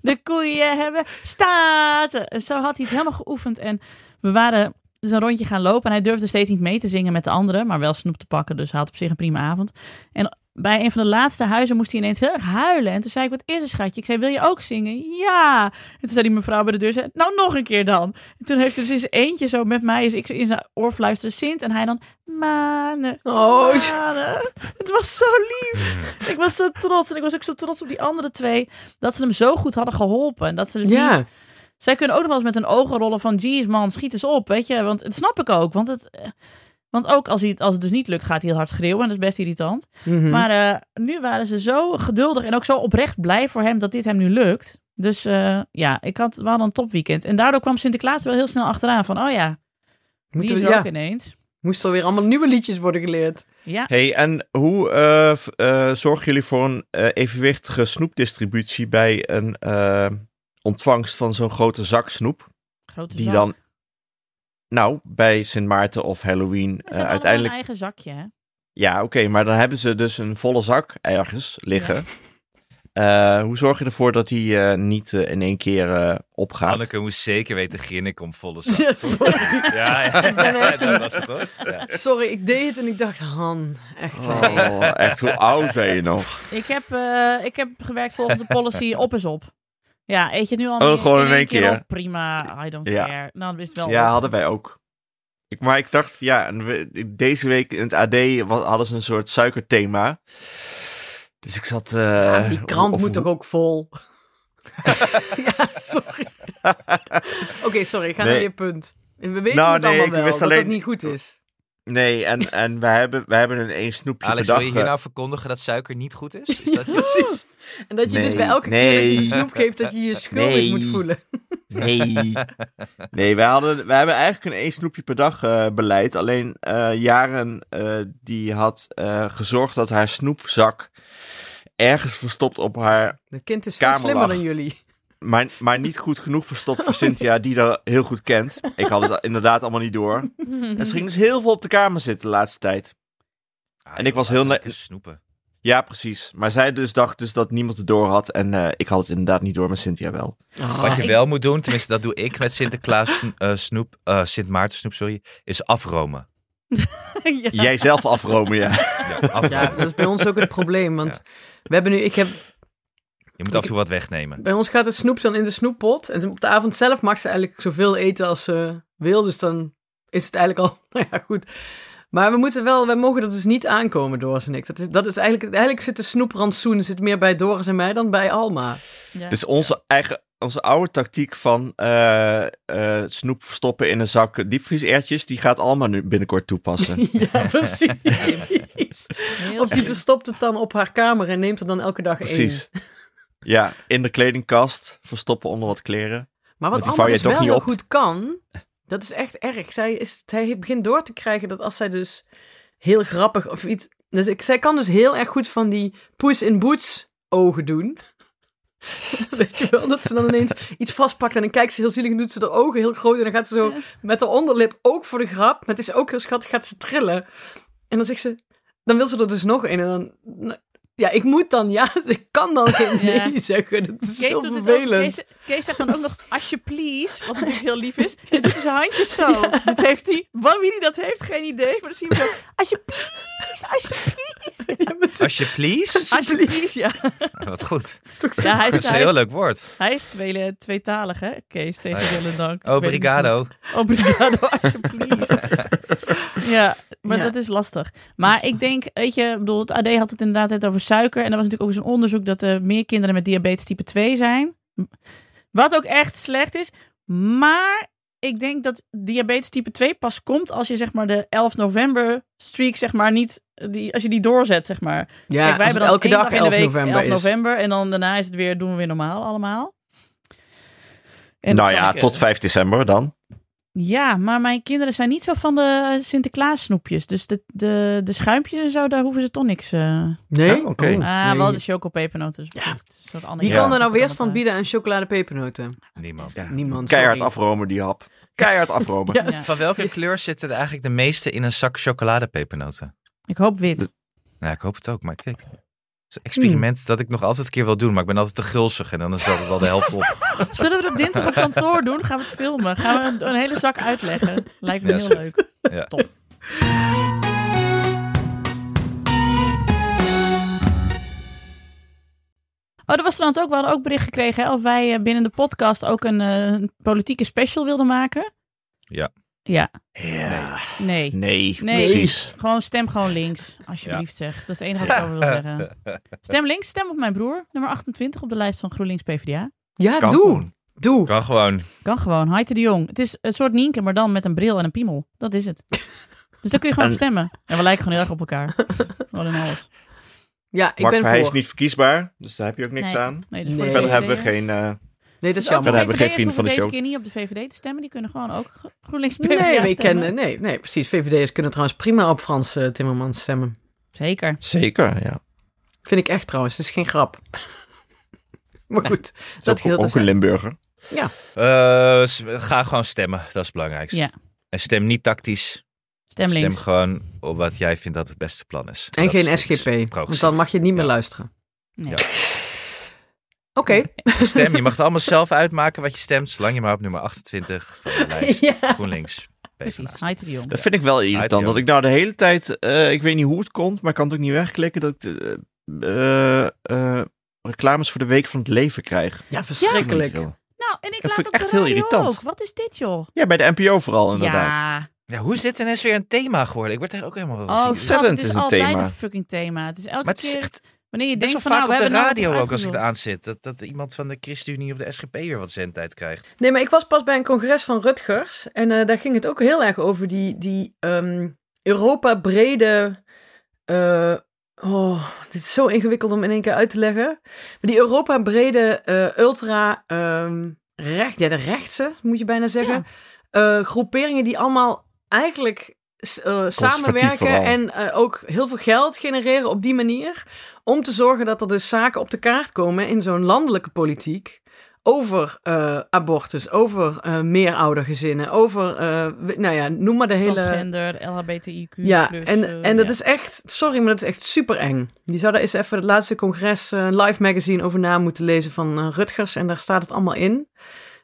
De koeien hebben staten. En zo had hij het helemaal geoefend. En we waren dus een rondje gaan lopen en hij durfde steeds niet mee te zingen met de anderen, maar wel snoep te pakken. Dus hij had op zich een prima avond. En bij een van de laatste huizen moest hij ineens heel erg huilen. En toen zei ik, wat is er schatje? Ik zei, wil je ook zingen? Ja. En toen zei die mevrouw bij de deur, zei, nou nog een keer dan. En toen heeft hij dus zijn eentje zo met mij, dus ik in zijn oor fluisterde Sint. En hij dan, manen, Oh, manen. Het was zo lief. Ik was zo trots. En ik was ook zo trots op die andere twee, dat ze hem zo goed hadden geholpen. En dat ze dus Ja. niet... Zij kunnen ook nog wel eens met hun ogen rollen van, jeez man, schiet eens op, weet je. Want dat snap ik ook, want het... Want ook als, hij, het- als het dus niet lukt, gaat hij heel hard schreeuwen. En dat is best irritant. Mhm. Maar eh, nu waren ze zo geduldig en ook zo oprecht blij voor hem dat dit hem nu lukt. Dus eh, ja, ik had, we hadden een topweekend. En daardoor kwam Sinterklaas wel heel snel achteraan van, oh ja, die Moeten is we- er ja, ook ineens. moest er weer allemaal nieuwe liedjes worden geleerd. Ja, Hey, en hoe eh, eh, zorgen jullie voor een eh, evenwichtige snoepdistributie bij een ontvangst van zo'n grote zak snoep? grote Die zak. dan, nou, bij Sint Maarten of Halloween Ze eh, hebben uiteindelijk... een eigen zakje, hè? Ja, oké, maar dan hebben ze dus een volle zak ergens liggen. Eh, hoe zorg je ervoor dat die eh, niet in één keer eh, opgaat? Anneke moest zeker weten grinniken om volle zak. (laughs) Ja, sorry. Ja, (laughs) dat was het toch? Ja. sorry, ik deed het en ik dacht, Han, echt. Oh, echt, hoe oud ben je nog? Ik heb, eh, ik heb gewerkt volgens de policy op is op. Ja, eet je het nu al Oh, in- gewoon in één keer. op? Prima, I don't Ja. care. Nou, is wel Ja, op. hadden wij ook. Ik, maar ik dacht, ja, deze week in het AD hadden ze een soort suikerthema. Dus ik zat... eh, Ja, die krant of- moet toch ook vol? (laughs) ja, sorry. (laughs) Oké, sorry, ga Nee. naar je punt. We weten Nou, het nee, allemaal ik wel, wist dat alleen- het niet goed is. Nee, en, (laughs) en wij, hebben, wij hebben een één snoepje Alex, per wil dag. je hier eh, nou verkondigen dat suiker niet goed is? Is dat. (laughs) Precies. En dat je dus bij elke keer dat je snoep geeft, dat je je (laughs) schuldig Nee. moet voelen. Nee. Nee, wij, hadden, wij hebben eigenlijk een één snoepje per dag eh, beleid. Alleen eh, Jaren eh, die had eh, gezorgd dat haar snoepzak ergens verstopt op haar... Dat kind is veel slimmer lag. dan jullie. Maar, maar niet goed genoeg verstopt voor Cynthia, die dat heel goed kent. Ik had het inderdaad allemaal niet door. En ze ging dus heel veel op de kamer zitten de laatste tijd. Ah, En ik was heel lekker snoepen. Ja, precies. Maar zij dus dacht dus dat niemand het door had. En eh, ik had het inderdaad niet door, maar Cynthia wel. Wat je ik- wel moet doen, tenminste dat doe ik met Sinterklaas eh, snoep, eh, Sint Maarten snoep, sorry, is afromen. (laughs) ja. Jij zelf afromen, ja. Ja, afromen. Ja, dat is bij ons ook het probleem. Want we hebben nu, ik heb, Je moet af en toe wat wegnemen. bij ons gaat de snoep dan in de snoeppot. En op de avond zelf mag ze eigenlijk zoveel eten als ze wil. Dus dan is het eigenlijk al, (laughs) nou ja, goed. Maar we moeten wel, wij mogen er dus niet aankomen, Doris en ik. Dat is, dat is eigenlijk, eigenlijk zit de snoeprantsoen zit meer bij Doris en mij dan bij Alma. Ja. Dus onze eigen, onze oude tactiek van eh, eh, snoep verstoppen in een zak diepvriesertjes, die gaat allemaal nu binnenkort toepassen. (laughs) Ja, (laughs) precies. Of die verstopt het dan op haar kamer en neemt er dan elke dag één. Precies. Ja, in de kledingkast, verstoppen onder wat kleren. Maar wat je dus wel niet heel goed kan, dat is echt erg. Zij, is, zij heeft- begint door te krijgen dat als zij dus heel grappig of iets... Dus ik, zij kan dus heel erg goed van die Puss in Boots ogen doen. (laughs) Weet je wel, dat ze dan ineens iets vastpakt en dan kijkt ze heel zielig en doet ze de ogen heel groot en dan gaat ze zo met de onderlip ook voor de grap, maar het is ook heel schattig, gaat ze trillen. En dan zegt ze, dan wil ze er dus nog een en dan... Ja, ik moet dan, ja, (laughs) ik kan dan geen Ja. nee zeggen. Dat is Kees, ook, vervelend. Kees, Kees zegt dan ook nog alsjeblieft, wat natuurlijk heel lief is. (laughs) En doet zijn handjes zo. Dat heeft hij, van wie hij dat heeft, geen idee. Maar dan zie je hem zo, alsjeblieft, alsjeblieft. (laughs) Ja, maar het is- Als je please. Alsjeblieft, ja. Wat goed. zo Ja, hij Dat is, is een heel is, leuk woord. hij is tweele- tweetalig, hè, Kees, tegen Oh ja. en dank. Obrigado. Obrigado, alsjeblieft. ja, maar Ja. dat is lastig. Maar ik denk, weet je, ik bedoel, het AD had het inderdaad net over suiker. En er was natuurlijk ook eens een onderzoek dat er meer kinderen met diabetes type 2 zijn. Wat ook echt slecht is. Maar ik denk dat diabetes type 2 pas komt als je zeg maar de 11 november streak zeg maar niet, die, als je die doorzet zeg maar. Ja, Kijk, wij hebben dan elke dag in de 11 week november 11 is. november en dan daarna is het weer, doen we weer normaal allemaal. En nou ja, eh, tot 5 december dan. Ja, maar mijn kinderen zijn niet zo van de Sinterklaas snoepjes. Dus de, de, de schuimpjes en zo, daar hoeven ze toch niks... eh Nee? Ja, oké. ah, nee. wel de chocopepernoten. Dus Ja. Wie Ja. kan er nou weerstand bieden aan chocoladepepernoten? Niemand. Ja. Niemand, Keihard sorry. afromen, die hap. Keihard afromen. Ja. (laughs) het. Ja. Van welke kleur zitten er eigenlijk de meeste in een zak chocoladepepernoten? Ik hoop wit. Nou, ik hoop het ook, maar kijk. Een experiment dat ik nog altijd een keer wil doen, maar ik ben altijd te gulzig en dan is dat al de helft op. (laughs) Zullen we dat dinsdag op kantoor doen? Gaan we het filmen? Gaan we een, een hele zak uitleggen? Lijkt me Ja, heel leuk. Ja. Top. Oh, er was trouwens ook, we hadden ook bericht gekregen hè, of wij eh, binnen de podcast ook een eh, politieke special wilden maken. Ja. Ja, Ja. nee. Nee, Nee. precies. Gewoon stem gewoon links, alsjeblieft zeg. Dat is het enige wat ik over wil (laughs) zeggen. Stem links, stem op mijn broer, nummer 28 op de lijst van GroenLinks PvdA. Ja, Kan doe. gewoon. Doe. Kan gewoon. Kan gewoon, Heite de Jong. Het is een soort Nienke, maar dan met een bril en een piemel. Dat is het. (laughs) Dus daar kun je gewoon En- op stemmen. En we lijken gewoon heel erg op elkaar. Gewoon in alles. Ja, ik Mark ben Verheij is voor. niet verkiesbaar, dus daar heb je ook niks Nee. aan. Nee, dus voor Nee. de Verder hebben we geen... eh, Nee, dat is Dus jammer. Verder hebben we geen VVD'ers vrienden van de show. deze keer niet op de VVD te stemmen. Die kunnen gewoon ook Gro- (laughs) GroenLinks PvdA Nee, ik stemmen. ken, nee, nee, precies. VVD'ers kunnen trouwens prima op Frans eh, Timmermans stemmen. Zeker. Zeker, ja. Vind ik echt trouwens. Het is geen grap. (laughs) maar goed, Dat geldt ook, een Limburger. Eh, s- ga gewoon stemmen, dat is het belangrijkste. Ja. En stem niet tactisch. Stem Stem links. gewoon op wat jij vindt dat het beste plan is. En Dat geen is SGP. Want dan mag je niet meer Ja. luisteren. Nee. Ja. Oké. Stem, je mag het allemaal zelf uitmaken wat je stemt, zolang je maar op nummer 28 van de (laughs) lijst Ja. GroenLinks Precies. Heite de Jong. Dat vind ik wel irritant. Dat ik nou de hele tijd, eh, ik weet niet hoe het komt, maar ik kan het ook niet wegklikken, dat ik de, eh, eh, reclames voor de Week van het Leven krijg. Ja, verschrikkelijk. Nou, en ik Dat laat vind op ik de echt heel irritant. ook. Wat is dit, joh? Ja, bij de NPO vooral inderdaad. Ja. Ja, hoe is dit ineens weer een thema geworden? Ik word er ook helemaal... Oh, Ontzettend schat, het is, is een altijd thema. een fucking thema. Het is elke maar het is keer echt wanneer je best denkt wel van vaak nou, we op de hebben nou radio ook als ik er uitgezocht. aan zit. Dat, dat iemand van de ChristenUnie of de SGP weer wat zendtijd krijgt. Nee, maar ik was pas bij een congres van Rutgers. En eh, daar ging het ook heel erg over die, die ehm, Europa-brede. eh, oh, dit is zo ingewikkeld om in één keer uit te leggen. Maar die Europa-brede eh, ultra. ehm, recht, ja, de rechtse, moet je bijna zeggen. eh, groeperingen die allemaal eigenlijk eh, samenwerken vooral. en eh, ook heel veel geld genereren op die manier. Om te zorgen dat er dus zaken op de kaart komen in zo'n landelijke politiek. Over eh, abortus, over eh meeroudergezinnen, over, eh, nou ja, noem maar de hele... Transgender, LHBTIQ+. Ja, plus, en, en dat ja. is echt, sorry, maar dat is echt super eng. Je zou daar eens even het laatste congres Live Magazine over na moeten lezen van Rutgers. En daar staat het allemaal in.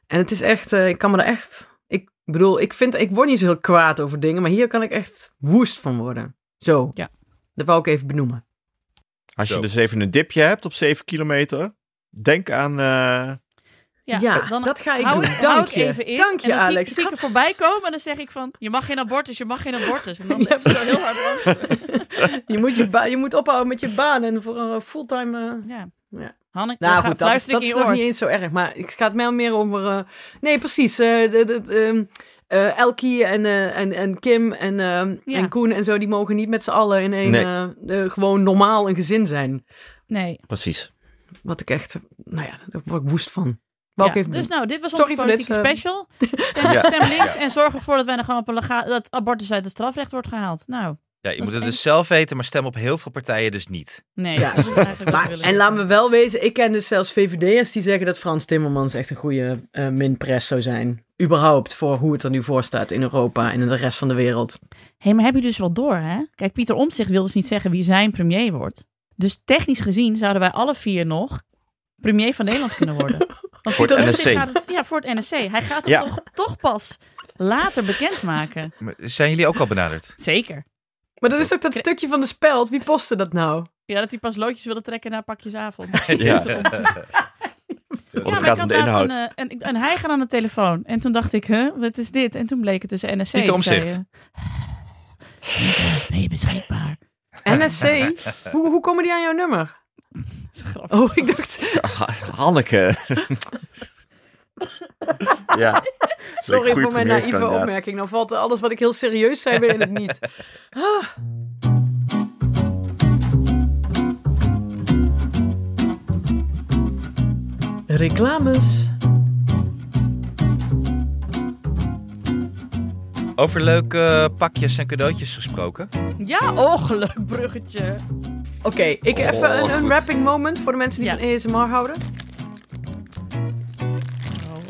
En het is echt, ik kan me daar echt, ik bedoel, ik vind, ik word niet zo heel kwaad over dingen, maar hier kan ik echt woest van worden. Zo. Ja. Dat wou ik even benoemen. Als je dus even een dipje hebt op 7 kilometer, denk aan... eh, Ja, Ja, dan dat ga ik hou doen. Dank je. even in. Dank je, en dan zie- Alex. Zie, ik er voorbij komen en dan zeg ik van... Je mag geen abortus, je mag geen abortus. En dan (laughs) Ja, is het zo heel hard. (laughs) Je moet, je, ba- je moet ophouden met je baan en voor een fulltime... eh, Ja. Ja. Hanneke, Nou goed, dat is, dat nog niet eens zo erg. Maar ik ga het meer, meer over... eh, nee, precies. eh de, de, eh, Elkie en, eh, en, en Kim en, ehm, Ja. en Koen en zo... die mogen niet met z'n allen in één... Nee. eh, eh, gewoon normaal een gezin zijn. Nee. precies. Wat ik echt... Nou ja, daar word ik woest van. Ja, dus doen. nou, dit was onze politieke eh, special. (laughs) Stem, Ja. stem links en zorg ervoor dat wij dan gewoon op een lega- dat abortus uit het strafrecht wordt gehaald. Nou, Ja, je Dat moet het dus zelf weten, maar stem op heel veel partijen dus niet. nee. Ja. Maar, en laten we wel wezen, ik ken dus zelfs VVD'ers die zeggen dat Frans Timmermans echt een goede eh minpres zou zijn. Überhaupt voor hoe het er nu voor staat in Europa en in de rest van de wereld. Hé, maar heb je dus wel door, hè? Kijk, Pieter Omtzigt wil dus niet zeggen wie zijn premier wordt. Dus technisch gezien zouden wij alle vier nog premier van Nederland kunnen worden. (laughs) Want Voor het Pieter Omtzigt NSC. Gaat het, ja, voor het NSC. Hij gaat het Ja. toch, toch pas later bekendmaken. Maar Zijn jullie ook al benaderd? Zeker. Maar dan is toch dat stukje van de speld, wie postte dat nou? Ja, dat hij pas loodjes wilde trekken na pakjesavond. (laughs) Ja. Ja, het maar gaat ik om de had laatst inhoud. een, eh, en, en hij gaat aan de telefoon. En toen dacht ik, huh, wat is dit? En toen bleek het dus NSC. Omtzigt. eh, Ben je beschikbaar? NSC? hoe, hoe komen die aan jouw nummer? Dat is grappig. Oh, ik dacht... Ha- Hanneke. Ja. (laughs) Sorry voor mijn naïeve opmerking. Nou valt alles wat ik heel serieus zei weer in het niet. (laughs) Ah. Reclames. Over leuke pakjes en cadeautjes gesproken. Ja, och, leuk bruggetje. Oké, ik Oh, even een unwrapping moment voor de mensen die Ja. van ASMR houden.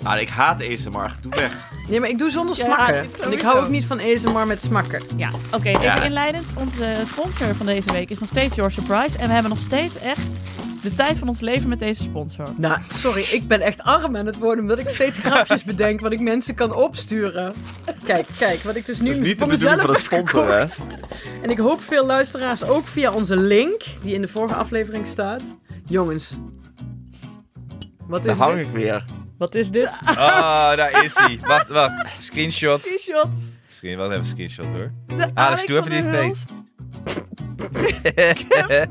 Ah, ik haat ASMR. Doe weg. Nee, maar ik doe zonder Ja, smakken. en ik hou ook niet van ASMR met smakken. Ja, oké, even Ja. inleidend. Onze sponsor van deze week is nog steeds Your Surprise. En we hebben nog steeds echt de tijd van ons leven met deze sponsor. Nou, sorry, ik ben echt arm aan het worden omdat ik steeds (laughs) grapjes bedenk wat ik mensen kan opsturen. Kijk, kijk, wat ik dus nu Dat is niet de bedoeling mezelf van de heb sponsor, hè? En ik hoop veel luisteraars ook via onze link, die in de vorige aflevering staat. Jongens, wat is Daar hang dit? ik weer. Wat is dit? Ah, daar is hij. Wacht, wacht. Screenshot. T-shirt. Screen, wacht even, screenshot hoor. De Alex, doe even die.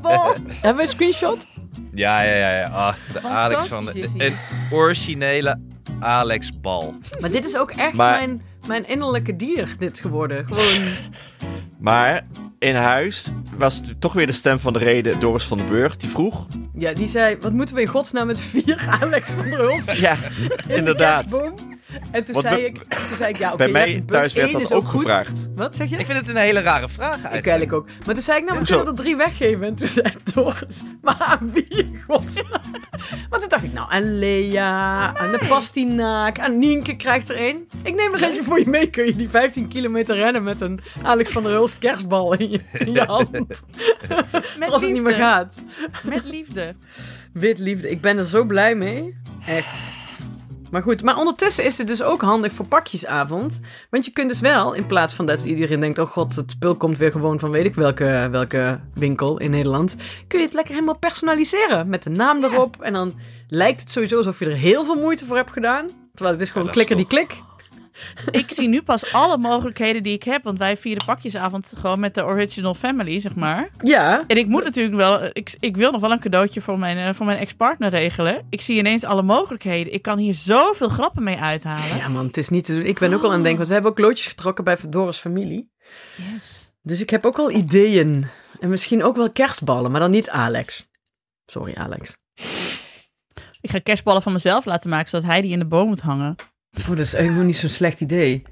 Bol. Hebben we een screenshot? Ja, ja, ja. ja. Ah, de Alex van de. Een originele Alex Bal. Maar dit is ook echt Maar- mijn, mijn innerlijke dier, dit geworden. Gewoon, (laughs) Maar in huis was het toch weer de stem van de reden Doris van den Burg. Die vroeg. ja, die zei, wat moeten we in godsnaam met vier Alex van der Hulst Ja, in de inderdaad. En toen Want zei, bij- ik, toen zei ik, ja oké, Bij je hebt mij thuis werd dat is ook goed. gevraagd. Wat zeg je? Ik vind het een hele rare vraag Ik eigenlijk. eigenlijk ook. Maar toen zei ik, nou, we kunnen er drie weggeven. En toen zei Doris, (laughs) maar aan wie in godsnaam? Maar toen dacht ik, nou, aan Lea, aan de Pastinaak, aan Nienke krijgt er één. Ik neem er eentje voor je mee. Kun je die 15 kilometer rennen met een Alex van der Hulst kerstbal in je, in je (laughs) hand. Met (laughs) als het niet meer gaat. Met liefde. Wit liefde, ik ben er zo blij mee. Echt. Maar goed, maar ondertussen is het dus ook handig voor pakjesavond. Want je kunt dus wel, in plaats van dat iedereen denkt... oh god, het spul komt weer gewoon van weet ik welke, welke winkel in Nederland... kun je het lekker helemaal personaliseren met de naam erop. En dan lijkt het sowieso alsof je er heel veel moeite voor hebt gedaan. Terwijl het is gewoon Ja, klikker die klik. Ik zie nu pas alle mogelijkheden die ik heb. Want wij vieren pakjesavond gewoon met de original family, zeg maar. Ja, En ik moet natuurlijk wel... Ik, ik wil nog wel een cadeautje voor mijn, eh, voor mijn ex-partner regelen. Ik zie ineens alle mogelijkheden. Ik kan hier zoveel grappen mee uithalen. ja man, het is niet te doen. Ik ben ook al aan het denken, want we hebben ook loodjes getrokken bij Doris familie. Yes. Dus ik heb ook wel ideeën. En misschien ook wel kerstballen, maar dan niet Alex. Sorry, Alex. Ik ga kerstballen van mezelf laten maken, zodat hij die in de boom moet hangen. Oh, dat is helemaal niet zo'n slecht idee.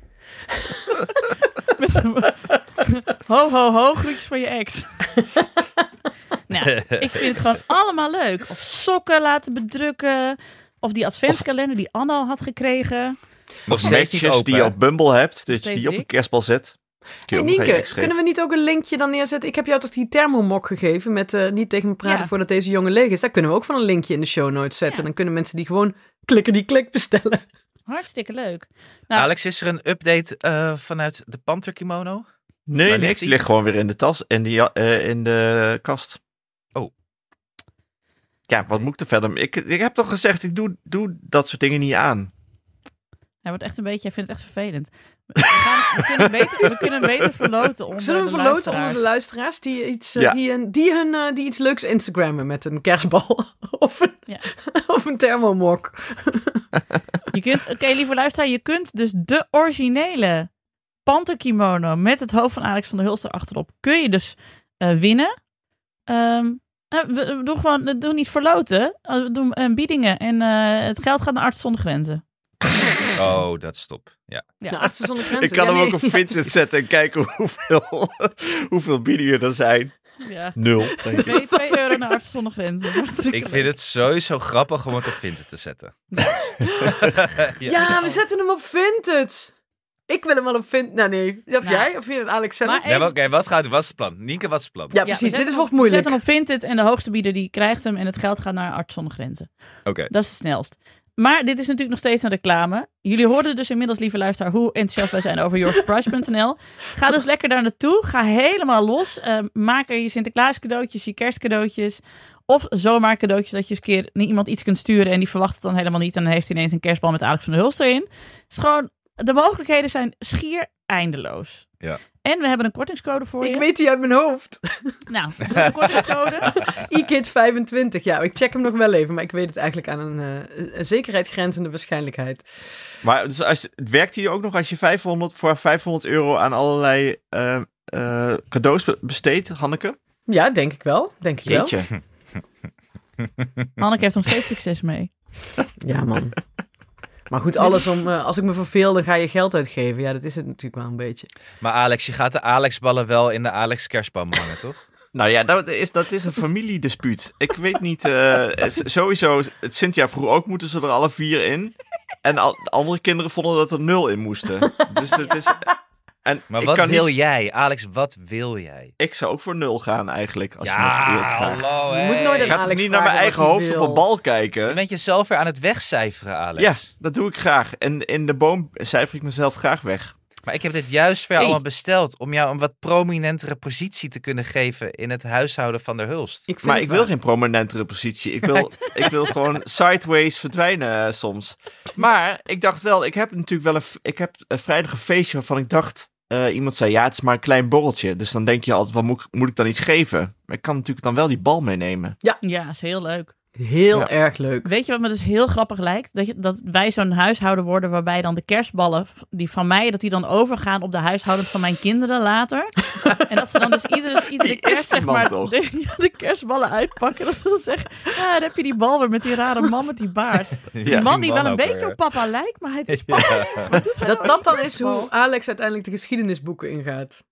Met een- ho, ho, ho, groetjes van je ex. nou, ik vind het gewoon allemaal leuk. Of sokken laten bedrukken. Of die adventskalender die Anne al had gekregen. Nog steeds niet Matches open. die je op Bumble hebt, dat je steeds die op een dik. kerstbal zet. Kun je Hey, ook nog aan je Nienke, ex geven. kunnen we niet ook een linkje dan neerzetten? Ik heb jou toch die thermomok gegeven met eh, niet tegen me praten Ja. voordat deze jongen leeg is. Daar kunnen we ook van een linkje in de show notes zetten. Ja. Dan kunnen mensen die gewoon klikken die klik bestellen. Hartstikke leuk. Nou, Alex, is er een update eh, vanuit de Panther kimono? Nee, Waar niks. ligt Die die? ligt gewoon weer in de tas en die, eh, in de kast. Oh. Ja, wat moet ik er verder? Ik, ik heb toch gezegd, ik doe, doe dat soort dingen niet aan. hij wordt echt een beetje, hij vindt het echt vervelend. We, gaan, we, kunnen, beter, we kunnen beter verloten onder Zullen we de verloten onder de luisteraars die iets, eh, Ja. die, een, die, hun, eh, die iets leuks Instagrammen met een kerstbal (laughs) of een, Ja. (laughs) of een thermomok? Je kunt, oké, lieve luisteraar, je kunt dus de originele panterkimono met het hoofd van Alex van der Hulst erachterop, kun je dus eh, winnen. Ehm, eh, we, we doen gewoon, we doen niet verloten, we doen biedingen en eh, het geld gaat naar Arts zonder Grenzen. (laughs) (laughs) Oh, dat stop. Ja. Ja. Nou, Artsen zonder Grenzen. Ik kan Ja, hem nee, ook op (laughs) ja, Vinted zetten en kijken hoeveel, (laughs) hoeveel biedingen er zijn. Ja. Nul. denk ik. 2, 2 euro naar Arts zonder Grenzen. Hartstikke Ik leuk. vind het sowieso grappig om het op Vinted te zetten. Ja, we zetten hem op Vinted. Ik wil hem wel op Vinted. Nou nee, of Nou. jij? Of vind je het Alex zelf? Nee, Oké, wat gaat Wat is het plan? Nienke, wat is het plan? ja, Ja, precies. Dit is wordt we moeilijk. zetten hem op Vinted en de hoogste bieder die krijgt hem en het geld gaat naar Arts zonder Grenzen. Oké. Dat is het snelst. Maar dit is natuurlijk nog steeds een reclame. Jullie hoorden dus inmiddels, lieve luisteraar, hoe enthousiast wij zijn over yourprice.nl. Ga dus lekker daar naartoe. Ga helemaal los. Eh, maak er je Sinterklaas cadeautjes, je kerstcadeautjes. Of zomaar cadeautjes dat je eens een keer iemand iets kunt sturen en die verwacht het dan helemaal niet. En dan heeft hij ineens een kerstbal met Alex van der Hulst erin. Het is gewoon, de mogelijkheden zijn schier eindeloos. Ja. En we hebben een kortingscode voor Ik je. weet die uit mijn hoofd. (laughs) Nou, de kortingscode. (laughs) iKid25. Ja, ik check hem nog wel even, maar ik weet het eigenlijk aan een, eh, een zekerheid grenzende waarschijnlijk. Maar dus als, je- werkt hij ook nog als je 500, voor 500 euro aan allerlei eh, eh, cadeaus be- besteedt, Hanneke? Ja, denk ik wel. Denk ik wel. Jeetje. Hanneke heeft nog steeds succes mee. Ja, man. (laughs) Maar goed, alles om, eh, als ik me verveel, dan ga je geld uitgeven. Ja, dat is het natuurlijk wel een beetje. Maar Alex, je gaat de Alex-ballen wel in de Alex kerstboom hangen, toch? (laughs) Nou ja, dat is, dat is een familiedispuut. Ik weet niet, eh, sowieso, het Cynthia vroeg ook, moeten ze er alle vier in? En al, de andere kinderen vonden dat er nul in moesten. Dus het is... En Maar ik wat kan wil niet- jij? Alex, wat wil jij? Ik zou ook voor nul gaan eigenlijk, als je me het hallo, Je moet nooit Ik aan ga toch Alex niet naar mijn eigen hoofd op een bal Je kijken? bent jezelf weer aan het wegcijferen, Alex. Ja, dat doe ik graag. En in de boom cijfer ik mezelf graag weg. Maar ik heb dit juist voor jou Hey. allemaal besteld om jou een wat prominentere positie te kunnen geven in het huishouden van der Hulst. Ik Maar ik wil geen prominentere positie. Ik wil, (laughs) ik wil gewoon sideways verdwijnen eh, soms. Maar ik dacht wel, ik heb natuurlijk wel een, ik heb een vrijdag een feestje waarvan ik dacht, eh, iemand zei ja, het is maar een klein borreltje. Dus dan denk je altijd, wat moet, moet ik dan iets geven? Maar ik kan natuurlijk dan wel die bal meenemen. Ja, is heel leuk. Heel Ja. erg leuk. Weet je wat me dus heel grappig lijkt? Dat, je, dat wij zo'n huishouden worden waarbij dan de kerstballen die van mij, dat die dan overgaan op de huishouden van mijn kinderen later. (laughs) en dat ze dan dus iedere, iedere kerst zeg maar (laughs) de, kerstballen uitpakken. Dat ze dan zeggen, ja, daar heb je die bal weer met die rare man met die baard. (laughs) Die man die wel een beetje op papa lijkt, maar hij is papa. Wat doet hij Dat nou dat dan is hoe? Alex uiteindelijk de geschiedenisboeken ingaat.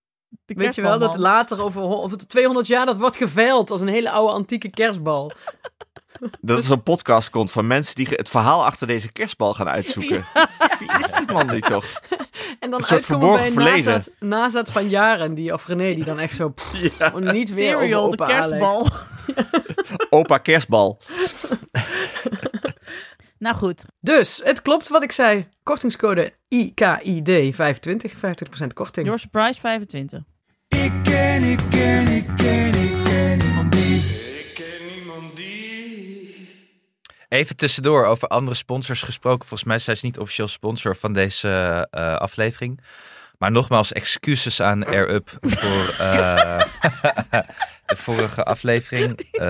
Weet je wel, dat later over het 200 jaar dat wordt geveild als een hele oude antieke kerstbal. Dat er zo'n podcast komt van mensen die het verhaal achter deze kerstbal gaan uitzoeken. Wie is die man die toch? En dan Een soort bij verborgen verleden. nazaat, nazaat van jaren, die, of René, die dan echt zo pff, Ja. niet weer over de kerstbal. (laughs) Opa kerstbal. (laughs) Nou goed, Dus, het klopt wat ik zei. Kortingscode IKID 25, 50% korting. Your Surprise 25. Ik ken, ik ken, ik ken, ik ken Even tussendoor over andere sponsors gesproken. Volgens mij zijn ze niet officieel sponsor van deze eh, aflevering. Maar nogmaals, excuses aan Air Up voor eh, (laughs) de vorige aflevering. Eh,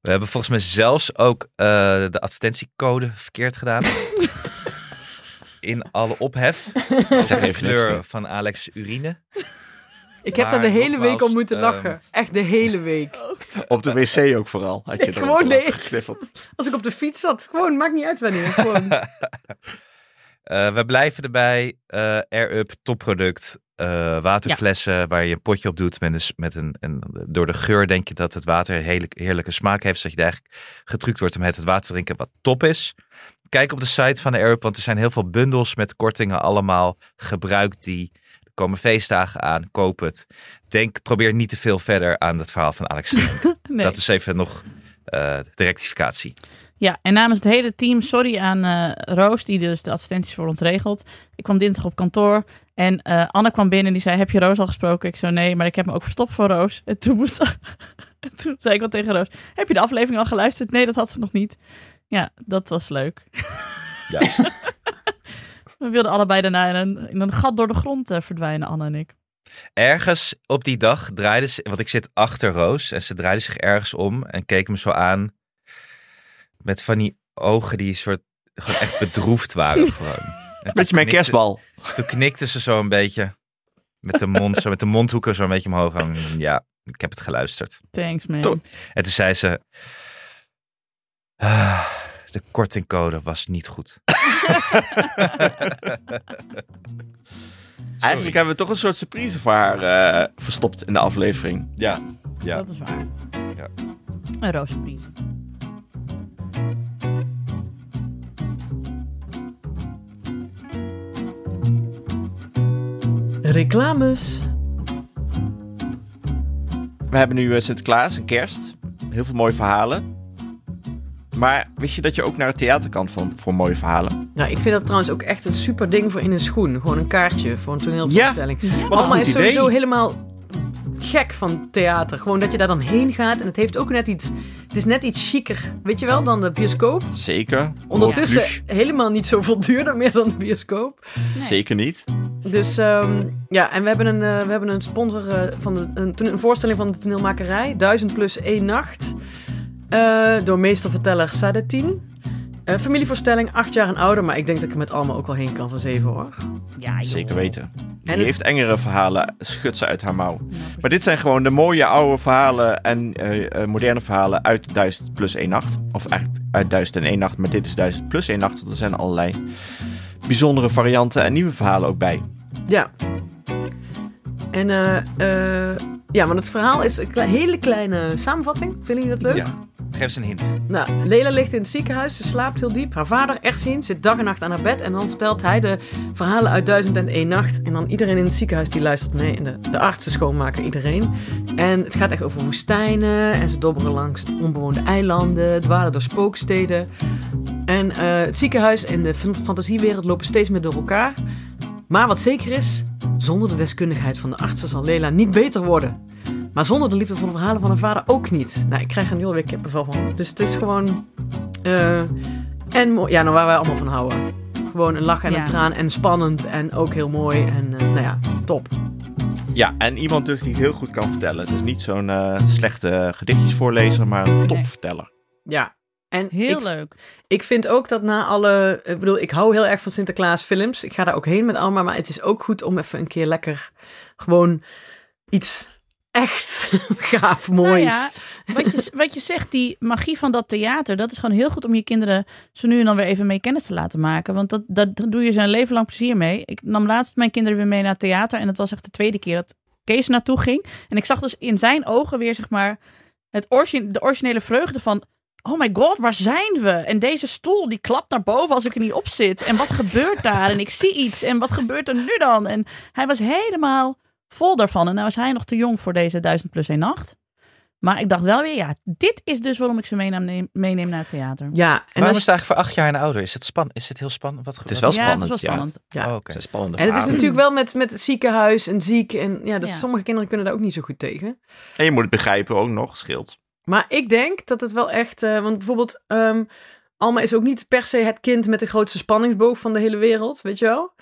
we hebben volgens mij zelfs ook de advertentiecode verkeerd gedaan. in alle ophef. (laughs) Zeg even kleur van Alex urine. Ik heb daar de hele nogmaals, week om moeten ehm, lachen. Echt de hele week. (laughs) Op de wc ook vooral. Had je Nee, gewoon nee. (laughs) Als ik op de fiets zat, gewoon, maakt niet uit wanneer. Gewoon. (laughs) Eh, we blijven erbij. eh Air Up, topproduct. Eh, waterflessen waar je een potje op doet. Met een, met een, een, door de geur denk je dat het water een heerlijke smaak heeft. Zodat je eigenlijk getrukt wordt om het, het water te drinken wat top is. Kijk op de site van de Air Up, want er zijn heel veel bundels met kortingen allemaal. Gebruik die. Komen feestdagen aan. Koop het. Denk, probeer niet te veel verder aan het verhaal van Alex. (laughs) Nee. Dat is even nog eh, de rectificatie. Ja, en namens het hele team, sorry aan eh, Roos, die dus de assistenties voor ons regelt. Ik kwam dinsdag op kantoor en eh, Anne kwam binnen en die zei, heb je Roos al gesproken? Ik zei, nee, maar ik heb me ook verstopt voor Roos. En toen, moest, (laughs) en toen zei ik wat tegen Roos, heb je de aflevering al geluisterd? Nee, dat had ze nog niet. Ja, dat was leuk. Ja. (laughs) We wilden allebei daarna in een, in een gat door de grond eh, verdwijnen, Anne en ik. Ergens op die dag draaide ze, want ik zit achter Roos en ze draaide zich ergens om en keek me zo aan met van die ogen die soort gewoon echt bedroefd waren gewoon. Beetje mijn kerstbal. Toen knikte ze zo een beetje met de mond, zo met de mondhoeken zo een beetje omhoog. En ja, ik heb het geluisterd. Thanks, man. En toen zei ze, "Ah, de kortingcode was niet goed. (laughs) Eigenlijk hebben we toch een soort surprise voor haar eh, verstopt in de aflevering. Ja, ja. Dat is waar. Ja. Een rozenpries. Reclames. We hebben nu eh, Sinterklaas en kerst. Heel veel mooie verhalen. Maar wist je dat je ook naar het theater kan van, voor mooie verhalen? Nou, ik vind dat trouwens ook echt een super ding voor in een schoen. Gewoon een kaartje voor een toneelvoorstelling. Alma goed is idee. sowieso helemaal gek van theater. Gewoon dat je daar dan heen gaat. En het heeft ook net iets... Het is net iets chiquer, weet je wel, dan de bioscoop. Zeker. Ondertussen helemaal niet zoveel duurder meer dan de bioscoop. Nee. Zeker niet. Dus ehm, ja, en we hebben een, eh, we hebben een sponsor eh, van de, een, een voorstelling van de toneelmakerij. 1000 plus één nacht. Eh, door meesterverteller Sadetin. Eh familievoorstelling, acht jaar en ouder. Maar ik denk dat ik er met allemaal ook wel heen kan van zeven hoor. Ja, joh. Zeker weten. Die En het- heeft engere verhalen, schudt ze uit haar mouw. Maar dit zijn gewoon de mooie oude verhalen en eh, eh, moderne verhalen uit 1000 plus 1 nacht. Of eigenlijk uit 1001 nacht, maar dit is 1000 plus 1 nacht. Want er zijn allerlei bijzondere varianten en nieuwe verhalen ook bij. Ja. En eh, eh, ja, maar het verhaal is een hele kleine samenvatting. Vinden jullie dat leuk? Ja, geef eens een hint. Nou, Lela ligt in het ziekenhuis, ze slaapt heel diep. Haar vader, Ersin, zit dag en nacht aan haar bed. En dan vertelt hij de verhalen uit 1001 nacht. En dan iedereen in het ziekenhuis die luistert mee. En de, de artsen schoonmaken iedereen. En het gaat echt over woestijnen. En ze dobberen langs onbewoonde eilanden, dwalen door spooksteden. En eh, het ziekenhuis en de fan- fantasiewereld lopen steeds meer door elkaar. Maar wat zeker is, zonder de deskundigheid van de artsen zal Lela niet beter worden. Maar zonder de liefde voor de verhalen van haar vader ook niet. Nou, ik krijg er nu alweer kippenvel van. Dus het is gewoon... eh, en mooi. Ja, nou waar wij allemaal van houden. Gewoon een lach en Ja. een traan. En spannend. En ook heel mooi. En eh, nou ja, top. Ja, en iemand dus die heel goed kan vertellen. Dus niet zo'n eh, slechte gedichtjesvoorlezer, maar een topverteller. Ja. En Heel ik, leuk. ik vind ook dat na alle... Ik bedoel, ik hou heel erg van Sinterklaas films. Ik ga daar ook heen met Alma. Maar het is ook goed om even een keer lekker... Gewoon iets echt (laughs) gaaf, moois. Nou ja, wat je, wat je zegt, die magie van dat theater, dat is gewoon heel goed om je kinderen zo nu en dan weer even mee kennis te laten maken. Want dat, dat doe je een leven lang plezier mee. Ik nam laatst mijn kinderen weer mee naar het theater en dat was echt de tweede keer dat Kees naartoe ging. En ik zag dus in zijn ogen weer, zeg maar, het origine, de originele vreugde van... Oh my god, waar zijn we? En deze stoel die klapt naar boven als ik er niet op zit. En wat gebeurt daar? En ik zie iets. En wat gebeurt er nu dan? En hij was helemaal vol daarvan. En nou is hij nog te jong voor deze 1000 plus 1 nacht. Maar ik dacht wel weer, ja, dit is dus waarom ik ze meeneem, neem- meeneem naar het theater. Ja, en, Waarom is het eigenlijk voor acht jaar en ouder? Is het, span is het heel spannend? Wat Het is wel ja, spannend, het is wel ja. spannend. ja. Oh, Het spannende En het is natuurlijk wel met, met het ziekenhuis en ziek. En ja, dus Ja. sommige kinderen kunnen daar ook niet zo goed tegen. En je moet het begrijpen ook nog, scheelt. Maar ik denk dat het wel echt. eh, want bijvoorbeeld, ehm, Alma is ook niet per se het kind met de grootste spanningsboog van de hele wereld, weet je wel.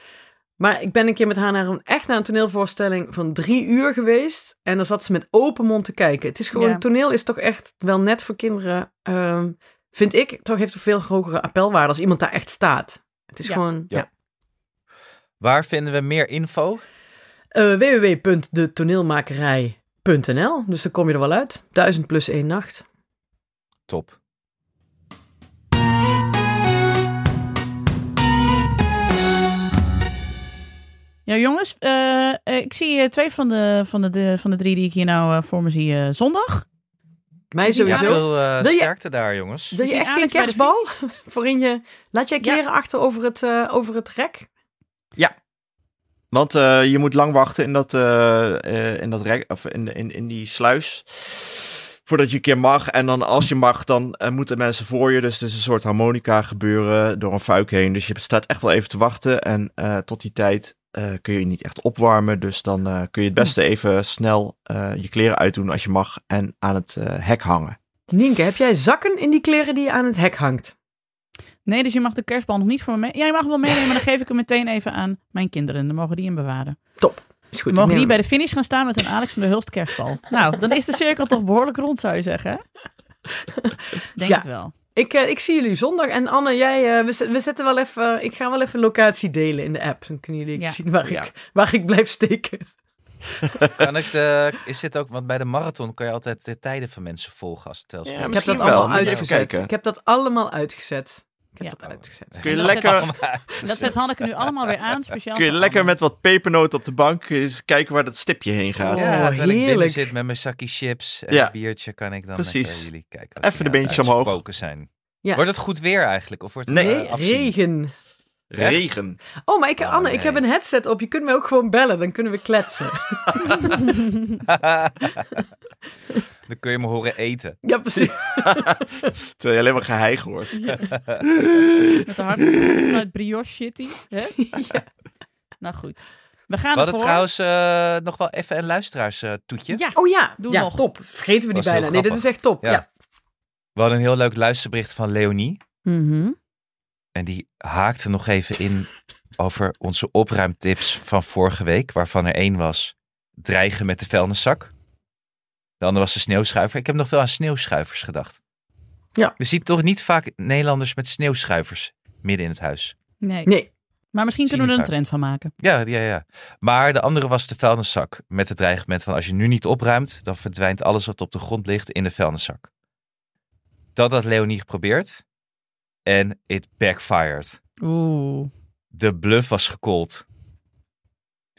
Maar ik ben een keer met haar naar een, echt naar een toneelvoorstelling van drie uur geweest. En dan zat ze met open mond te kijken. Het is gewoon, Ja. toneel is toch echt wel net voor kinderen. ehm, vind ik, toch heeft een veel hogere appelwaarde als iemand daar echt staat. Het is Ja. gewoon, ja. Ja. Waar vinden we meer info? Eh www.detoneelmakerij.nl. Dus dan kom je er wel uit. 1000 plus één nacht. Top. Ja, jongens, eh, ik zie eh, twee van de, van, de, de- van de drie die ik hier nou eh, voor me zie eh, zondag. Mij Ja, Ja, sowieso. veel je- sterkte daar, jongens. Wil je echt geen Alex bij de kerstbal? (laughs) Voorin je... Laat jij Ja. kleren achter over het, eh, over het rek? Want eh, je moet lang wachten in dat, eh, eh, in dat rek, of in, in, in die sluis. Voordat je een keer mag. En dan als je mag, dan moeten mensen voor je. Dus het is een soort harmonica gebeuren door een fuik heen. Dus je staat echt wel even te wachten. En tot die tijd kun je je niet echt opwarmen. Dus dan kun je het beste even snel je kleren uitdoen als je mag. En aan het hek hangen. Nienke, heb jij zakken in die kleren die je aan het hek hangt? Nee, dus je mag de kerstbal nog niet voor me mee. Ja, je mag hem wel meenemen, maar dan geef ik hem meteen even aan mijn kinderen. Dan mogen die hem bewaren. Is goed. Dan mogen die bij de finish gaan staan met een Alex van der Hulst kerstbal. Nou, dan is de cirkel toch behoorlijk rond, zou je zeggen? Denk Ja. het wel. Ik, eh, ik zie jullie zondag. En Anne, jij, eh, we, we zetten wel even. Ik ga wel even locatie delen in de app. Dan kunnen jullie Ja. zien waar, Ja. ik, waar ik blijf steken. (laughs) Kan ik de, is dit ook, want bij de marathon kan je altijd de tijden van mensen volgen als het Ja, telspoor. ik heb misschien dat allemaal wel. Uitgezet. kijken. Ik heb dat allemaal uitgezet. Ik heb Ja. dat uitgezet. Kun je Dat lekker, Dat zet Hanneke nu allemaal weer aan, speciaal kun je lekker Anne. met wat pepernoten op de bank eens kijken waar dat stipje heen gaat. Oh, Ja, terwijl ik binnen heerlijk. zit met mijn zakje chips en Ja. een biertje, kan ik dan Precies. lekker naar jullie kijken. Even de beentjes omhoog. zijn. Ja. Wordt het goed weer eigenlijk? Of wordt het Nee, eh? Regen. Regen. Oh, maar ik, Oh, Anne, nee. ik heb een headset op. Je kunt mij ook gewoon bellen. Dan kunnen we kletsen. (laughs) (laughs) (laughs) (laughs) dan kun je me horen eten. ja, precies. (laughs) Terwijl je alleen maar geheig hoort. (laughs) Met de hart vanuit Brioche City. Hè? Nou goed. We gaan We hadden ervoor. trouwens eh, nog wel even een luisteraarstoetje. Ja, Oh ja, Doe ja nog. top. Vergeten we die bijna. Nee, dit is echt top. Ja. Ja. We hadden een heel leuk luisterbericht van Leonie. Mhm. En die haakte nog even in over onze opruimtips van vorige week. Waarvan er één was dreigen met de vuilniszak. De andere was de sneeuwschuiver. Ik heb nog veel aan sneeuwschuivers gedacht. Ja. We zien toch niet vaak Nederlanders met sneeuwschuivers midden in het huis. Nee. Nee, Maar misschien kunnen we er een trend van maken. Ja, ja, ja. Maar de andere was de vuilniszak. Met het dreigement van als je nu niet opruimt, dan verdwijnt alles wat op de grond ligt in de vuilniszak. Dat had Leonie geprobeerd. En it backfired. Oeh. De bluff was gecallt.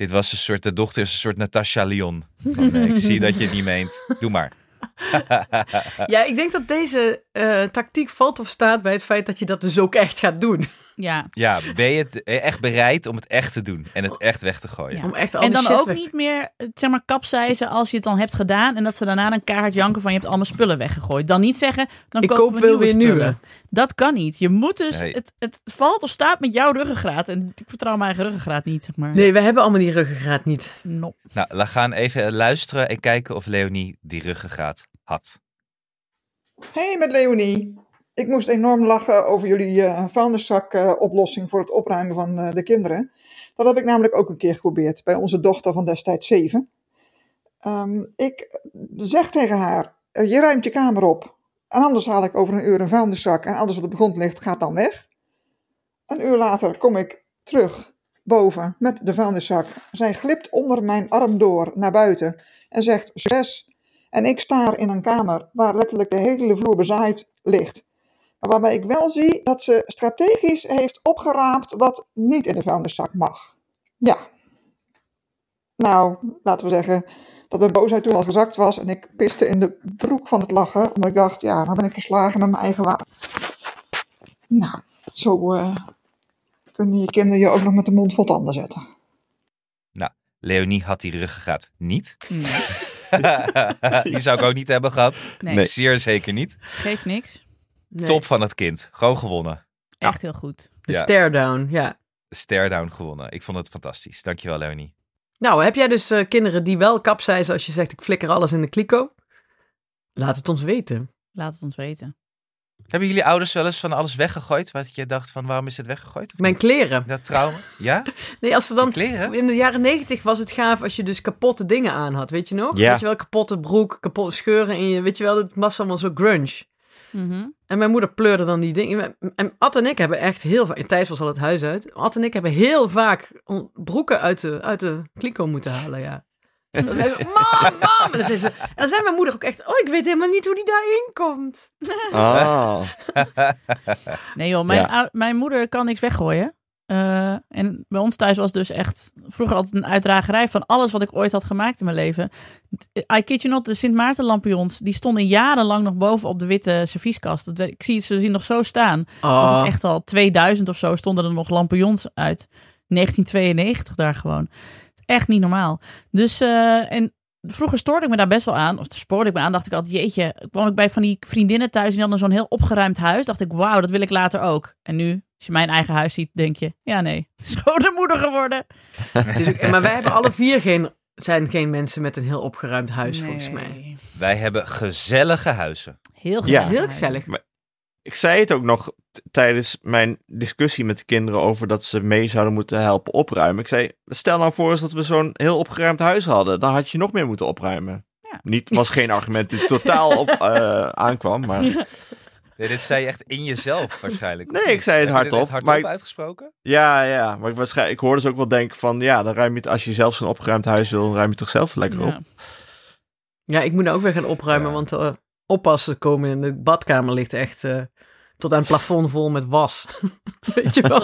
Dit was een soort, de dochter is een soort Natasha Lyon. Eh, ik zie dat je het niet meent. Doe maar. (laughs) ja, ik denk dat deze eh, tactiek valt of staat bij het feit dat je dat dus ook echt gaat doen. Ja. Ja, ben je het echt bereid om het echt te doen en het echt weg te gooien? Ja. Om echt al En die dan shit ook weg niet meer, eh, zeg maar, kapseizen als je het dan hebt gedaan. En dat ze daarna een kaart janken van je hebt al mijn spullen weggegooid. Dan niet zeggen, dan Ik kopen koop we weer spullen. nieuwe. Dat kan niet. Je moet dus, Nee. het, het valt of staat met jouw ruggengraat. En ik vertrouw mijn eigen ruggengraat niet, zeg maar. Nee, we hebben allemaal die ruggengraat niet. Nop. Nou, we gaan even luisteren en kijken of Leonie die ruggengraat had. Hey, met Leonie. Ik moest enorm lachen over jullie eh vuilniszak-oplossing voor het opruimen van eh, de kinderen. Dat heb ik namelijk ook een keer geprobeerd bij onze dochter van destijds zeven. Ehm, ik zeg tegen haar: eh, Je ruimt je kamer op. En anders haal ik over een uur een vuilniszak. En alles wat op de grond ligt, gaat dan weg. Een uur later kom ik terug boven met de vuilniszak. Zij glipt onder mijn arm door naar buiten en zegt: Succes. En ik sta in een kamer waar letterlijk de hele vloer bezaaid ligt. Maar waarbij ik wel zie dat ze strategisch heeft opgeraapt wat niet in de vuilniszak mag. Ja. Nou, laten we zeggen dat mijn boosheid toen al gezakt was en ik piste in de broek van het lachen. Omdat ik dacht, ja, nou ben ik geslagen met mijn eigen wapen. Nou, zo eh, kunnen je kinderen je ook nog met de mond vol tanden zetten. Leonie had die ruggengraat niet. Nee, (laughs) die zou ik ook niet hebben gehad. nee, Nee. Zeer zeker niet. geeft niks. Nee. Top van het kind. Gewoon gewonnen. Echt heel goed. De Ja. stare down, ja. Stare down gewonnen. Ik vond het fantastisch. Dankjewel, Leonie. Nou, heb jij dus eh, kinderen die wel kapseizen als je zegt ik flikker alles in de kliko? Laat het ons weten. Laat het ons weten. Hebben jullie ouders wel eens van alles weggegooid? Wat je dacht van waarom is het weggegooid? Mijn kleren. Dat trauma? Ja? (laughs) Nee, als ze dan... In de jaren negentig was het gaaf als je dus kapotte dingen aan had, weet je nog? Ja. Weet je wel, kapotte broek, kapotte scheuren en je, weet je wel, het was allemaal zo grunge. Mhm. En mijn moeder pleurde dan die dingen. En Ad en ik hebben echt heel vaak... Thijs was al het huis uit. Ad en ik hebben heel vaak broeken uit de, uit de kliko moeten halen, ja. (laughs) En dan zei ze, mam, mam! En dan, zei ze, en dan zei mijn moeder ook echt... Oh, ik weet helemaal niet hoe die daarin komt. Ah. (laughs) Nee joh, mijn, Ja. ou- mijn moeder kan niks weggooien. Eh, en bij ons thuis was dus echt vroeger altijd een uitdragerij van alles wat ik ooit had gemaakt in mijn leven. I kid you not, de Sint Maarten lampions, die stonden jarenlang nog boven op de witte servieskast. Ik zie ze zien nog zo staan. Was Oh, het echt al 2000 of zo stonden er nog lampions uit. 1992 daar gewoon. Echt niet normaal. Dus, eh, en vroeger stoorde ik me daar best wel aan. Of spoorde ik me aan, dacht ik altijd, jeetje. kwam ik bij van die vriendinnen thuis en die hadden zo'n heel opgeruimd huis. Dacht ik, wauw, dat wil ik later ook. En nu, als je mijn eigen huis ziet, denk je, ja nee, (laughs) schoonmoeder geworden. dus ik- maar wij hebben alle vier geen, zijn geen mensen met een heel opgeruimd huis, volgens mij. Wij hebben gezellige huizen. Heel Ja. Heel gezellig. Ik zei het ook nog tijdens mijn discussie met de kinderen over dat ze mee zouden moeten helpen opruimen. Ik zei, stel nou voor eens dat we zo'n heel opgeruimd huis hadden. Dan had je nog meer moeten opruimen. Ja. Niet, was geen argument die totaal op, (laughs) eh, aankwam, maar (laughs) Nee, dit zei je echt in jezelf waarschijnlijk. Nee, ik zei het Heb je dit hardop, hardop maar uitgesproken? ja, ja. Maar ik, waarschijnlijk, ik hoorde ze ook wel denken van, ja, dan ruim je het, als je zelf zo'n opgeruimd huis wil, dan ruim je het toch zelf lekker op. Ja. Ja, ik moet nou ook weer gaan opruimen, Ja. want de oppassen komen in de badkamer ligt echt eh, tot aan het plafond vol met was. (laughs) Weet je (laughs) wel?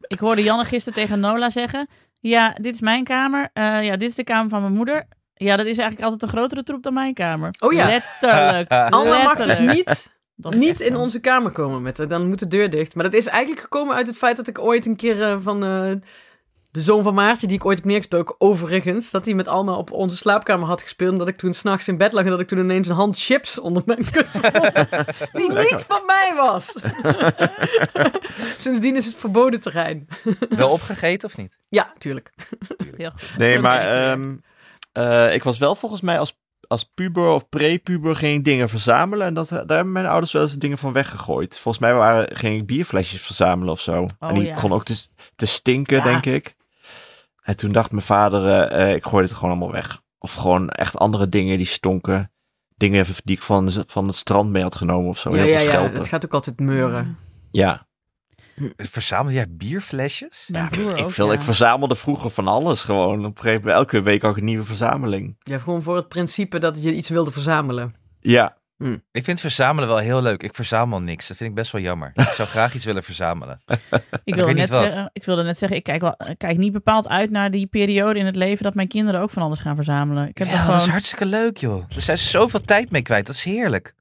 Ik hoorde Janne gisteren tegen Nola zeggen: Ja, dit is mijn kamer. Eh, ja, dit is de kamer van mijn moeder. Ja, dat is eigenlijk altijd een grotere troep dan mijn kamer. Oh ja. Letterlijk. (laughs) Mag dus niet, niet in onze kamer komen met haar. Dan moet de deur dicht. Maar dat is eigenlijk gekomen uit het feit dat ik ooit een keer eh, van eh, de zoon van Maartje, die ik ooit heb neergestoken, overigens, dat hij met Alma op onze slaapkamer had gespeeld. En dat ik toen s'nachts in bed lag en dat ik toen ineens een hand chips onder mijn kussen vond. (laughs) die niet van mij was. (laughs) Sindsdien is het verboden terrein. Wel opgegeten of niet? Ja, tuurlijk. Nee, maar ehm, eh, ik was wel volgens mij als, als puber of pre-puber ging ik dingen verzamelen. En dat, daar hebben mijn ouders wel eens dingen van weggegooid. Volgens mij waren, ging ik bierflesjes verzamelen of zo. en die ja. begon ook te, te stinken, Ja. denk ik. En toen dacht mijn vader, eh, eh, ik gooide het gewoon allemaal weg. Of gewoon echt andere dingen die stonken. Dingen die ik van, van het strand mee had genomen of zo. ja, Heel ja, veel ja. Het gaat ook altijd meuren. Ja, Verzamel jij bierflesjes? Broer ik, ook, veel, ja. ik verzamelde vroeger van alles gewoon. Op een gegeven moment, elke week had ik een nieuwe verzameling. Ja, gewoon voor het principe dat je iets wilde verzamelen. Ja, Ik vind verzamelen wel heel leuk. Ik verzamel niks. Dat vind ik best wel jammer. Ik zou graag iets willen verzamelen. (laughs) Ik weet wilde, niet net wat. zeggen, ik wilde net zeggen, ik kijk, wel, ik kijk niet bepaald uit naar die periode in het leven dat mijn kinderen ook van alles gaan verzamelen. Ik heb Ja, er dat is gewoon, hartstikke leuk, joh. Er zijn ze zoveel tijd mee kwijt. Dat is heerlijk.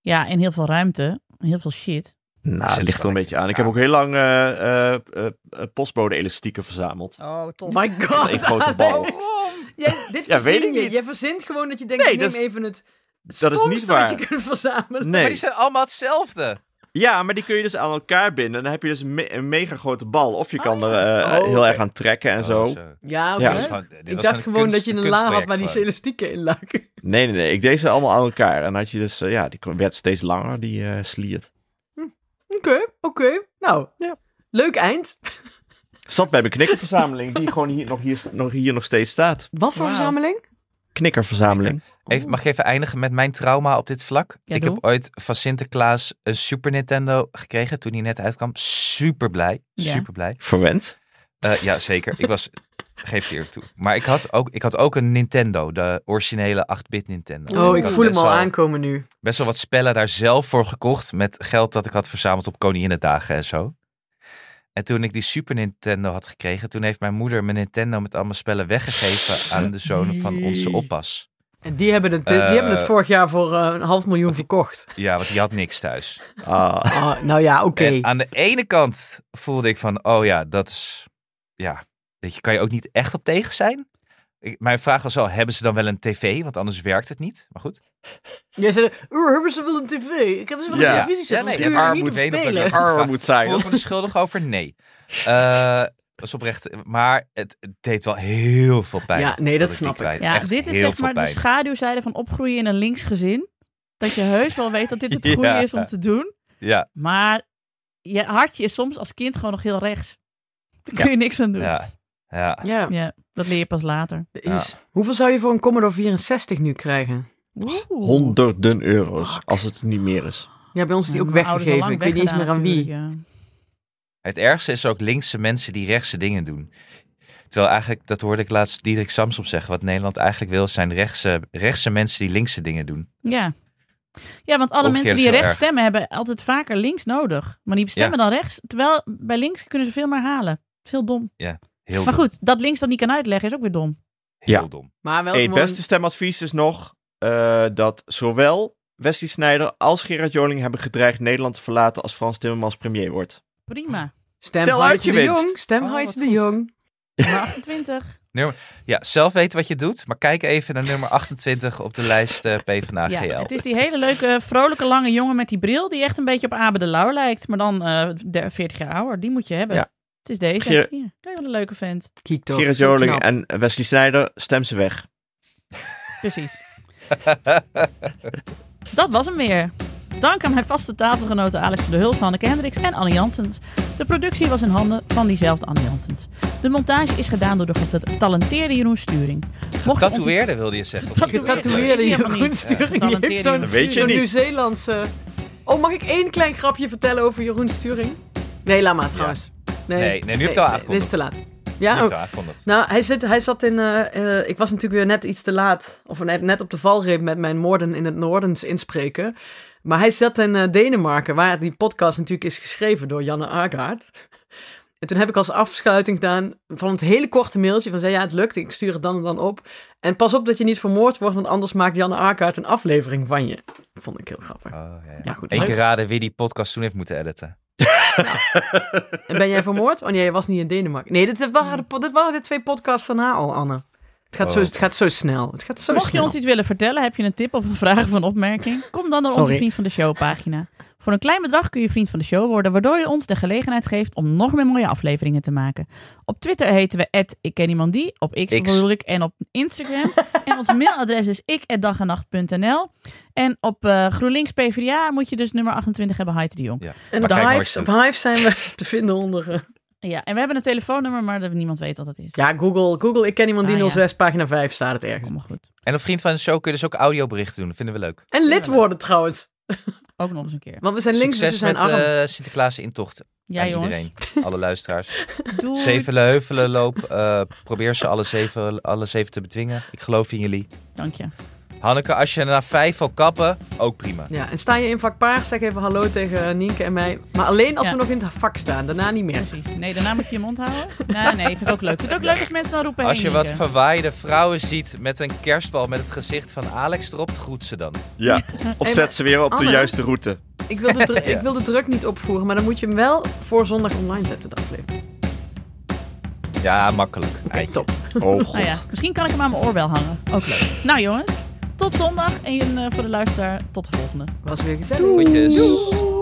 ja, en heel veel ruimte, en heel veel shit. Nou, Dus het ligt er een beetje aan. Ik ja. heb ook heel lang eh eh, eh, eh, postbode-elastieken verzameld. Oh, tof. My (laughs) god. Eén grote bal. Jij, dit Ja, weet verzin ik je. niet. Jij verzint gewoon dat je denkt, Nee, ik neem dat is- even het dat is niet waar. je kunt verzamelen. Nee. Maar die zijn allemaal hetzelfde. Ja, maar die kun je dus aan elkaar binden. En dan heb je dus een, me- een mega grote bal. Of je kan er eh, Oh, heel erg aan trekken en zo. Oh, Ja, oké. Ja. Gewoon- dit Ik dacht een gewoon kunst- dat je een la had waar die elastieken in lagen. Nee, nee, nee. Ik deed ze allemaal aan elkaar. En dan had je dus, ja, die werd steeds langer, die eh sliert. Oké, oké. Nou, Ja. leuk eind. Zat bij mijn knikkerverzameling, die gewoon hier nog, hier, nog, hier nog steeds staat. Wat voor verzameling? Knikkerverzameling. Even, mag ik even eindigen met mijn trauma op dit vlak? Ja, ik doe. heb ooit van Sinterklaas een Super Nintendo gekregen toen hij net uitkwam. Super blij. Ja. Super blij. Verwend. Eh, ja, zeker. Ik was. Geef het eerlijk toe. Maar ik had, ook, ik had ook een Nintendo, de originele 8-bit Nintendo. Oh, ik voel hem al wel- aankomen nu. Best wel wat spellen daar zelf voor gekocht. Met geld dat ik had verzameld op Koninginnedagen en zo. En toen ik die Super Nintendo had gekregen, toen heeft mijn moeder mijn Nintendo met allemaal spellen weggegeven aan de zonen van onze oppas. En die hebben het, die Eh, hebben het vorig jaar voor eh, een half miljoen verkocht. Ja, want die had niks thuis. Ah, Ah, nou ja, oké. En aan de ene kant voelde ik van, oh ja, dat is, ja, weet je, kan je ook niet echt op tegen zijn. Ik, mijn vraag was wel, hebben ze dan wel een tv? Want anders werkt het niet. Maar goed. Jij zei, "Oh, hebben ze wel een tv? Ik heb ze wel Ja. een televisie. Ja, nee, niet moet weten of spelen. arm moet zijn. Voel ik me er schuldig over? Nee. Eh, dat is oprecht. Maar het, het deed wel heel veel pijn. Ja, nee, dat snap ik. Ja, Echt dit is zeg maar de schaduwzijde van opgroeien in een links gezin. Dat je heus wel weet dat dit het goede Ja. is om te doen. Ja, Maar je hartje is soms als kind gewoon nog heel rechts. Daar kun je niks aan doen. Ja. Ja, ja. Ja, dat leer je pas later. er is, hoeveel zou je voor een Commodore 64 nu krijgen? Oeh. honderden euro's, als het niet meer is. Ja, bij ons is die ook weggegeven. Ik weet niet eens meer aan wie. Het ergste is ook linkse mensen die rechtse dingen doen. Terwijl eigenlijk, dat hoorde ik laatst Diederik Samsom zeggen. Wat Nederland eigenlijk wil, zijn rechtse, rechtse mensen die linkse dingen doen. Ja. ja. Ja, want alle Omgekeerd mensen die rechts erg. stemmen hebben altijd vaker links nodig. Maar die stemmen dan rechts. Terwijl bij links kunnen ze veel meer halen. Dat is heel dom. Heel Maar dom. goed, dat links dat niet kan uitleggen is ook weer dom. Heel Ja. dom. Maar wel Hey, gewoon- beste stemadvies is nog eh, dat zowel Wesley Snijder als Gerard Joling hebben gedreigd Nederland te verlaten als Frans Timmermans premier wordt. Prima. Stem Tel uit je de winst. Jong. Stem Oh, de goed. Jong. Nummer 28. (laughs) Ja, zelf weten wat je doet, maar kijk even naar nummer 28 op de lijst eh PvdA Ja, GL. het is die hele leuke, vrolijke, lange jongen met die bril. Die echt een beetje op Abe de Lauw lijkt. Maar dan eh, de- 40 jaar ouder. Die moet je hebben. Ja. Het is deze. Ger- Hier, kijk wat een leuke vent. Kijk toch. Gerard zo Joling en Wesley Snijder, stem ze weg. Precies. Dat was hem weer. Dank aan mijn vaste tafelgenoten Alex van der Hulst, Hanneke Hendricks en Anne Janssens. De productie was in handen van diezelfde Anne Janssens. De montage is gedaan door de getalenteerde Jeroen Sturing. Mocht je ons- Tatoeëerde wilde je zeggen. Getatoeëerde. Getatoeëerde Jeroen. Sturing. Die Getalenteerde heeft zo'n Dat weet je zo'n niet. Nieuw-Zeelandse... Oh, mag ik één klein grapje vertellen over Jeroen Sturing? Nee, laat maar trouwens. Nee, Nee, nee, nu heb je het al Dit is te laat. Ja, aangekondigd. Nou, hij, zit, hij zat in. eh, eh, ik was natuurlijk weer net iets te laat. Of net, net op de valreep met mijn Moorden in het Noordens inspreken. Maar hij zat in eh, Denemarken, waar die podcast natuurlijk is geschreven door Janne Agaard. En toen heb ik als afschuiting gedaan van het hele korte mailtje van zei ja, het lukt, ik stuur het dan en dan op. En pas op dat je niet vermoord wordt, want anders maakt Janne Agaard een aflevering van je. vond ik heel grappig. Oh, ja, ja. Ja, goed. Eén keer raden wie die podcast toen heeft moeten editen. (laughs) En ben jij vermoord? Oh nee, je was niet in Denemarken. Nee, dit, waren, de, dit waren de twee podcasts daarna al, Anne. Het gaat, Oh. zo, het gaat zo snel. Het gaat zo Mocht je ons iets willen vertellen, heb je een tip of een vraag of een opmerking? Kom dan naar onze. Vriend van de Show pagina. Voor een klein bedrag kun je Vriend van de Show worden, waardoor je ons de gelegenheid geeft om nog meer mooie afleveringen te maken. Op Twitter heten we ik ken iemand die, op X, X. bedoel ik, en op Instagram. (laughs) en ons mailadres is ik@dagenacht.nl. En op eh, GroenLinks PvdA moet je dus nummer 28 hebben, Heidi de Jong. Ja. En op mooi op Hives zijn we (laughs) te vinden onder... eh, Ja, en we hebben een telefoonnummer, maar dat niemand weet wat dat is. ja, Google, Google, ik ken iemand die Ah, ja. 06, pagina 5 staat het ergens. Kom maar goed. En op Vriend van de Show kun je dus ook audioberichten doen. Dat vinden we leuk. En lid worden trouwens. Ook nog eens een keer. Want we zijn links, dus we Succes zijn met arm. eh, Sinterklaas intocht. Ja, jongens. iedereen. Alle luisteraars. (laughs) Doei. Zeven heuvelen loop. eh, probeer ze alle zeven, alle zeven te bedwingen. Ik geloof in jullie. Dank je. Hanneke, als je na vijf wil kappen, ook prima. Ja, en sta je in vak paars, zeg even hallo tegen Nienke en mij. Maar alleen als Ja. we nog in het vak staan, daarna niet meer. Precies. Nee, daarna moet je je mond houden. Nee, nee, vind ik ook leuk. Vind ik ook leuk als mensen dan roepen. Als je wat verwaaide vrouwen ziet met een kerstbal met het gezicht van Alex erop, groet ze dan. Ja, (laughs) of Hey, zet ze weer op de juiste route. Ik wil, de Ja. (laughs) ik wil de druk niet opvoeren, maar dan moet je hem wel voor zondag online zetten, de aflevering. Ja, makkelijk. Top. Oh god. Nou ja, misschien kan ik hem aan mijn oorbel hangen. Ook leuk. Nou jongens, tot zondag. En eh, voor de luisteraar, tot de volgende. Was weer gezellig. Groetjes.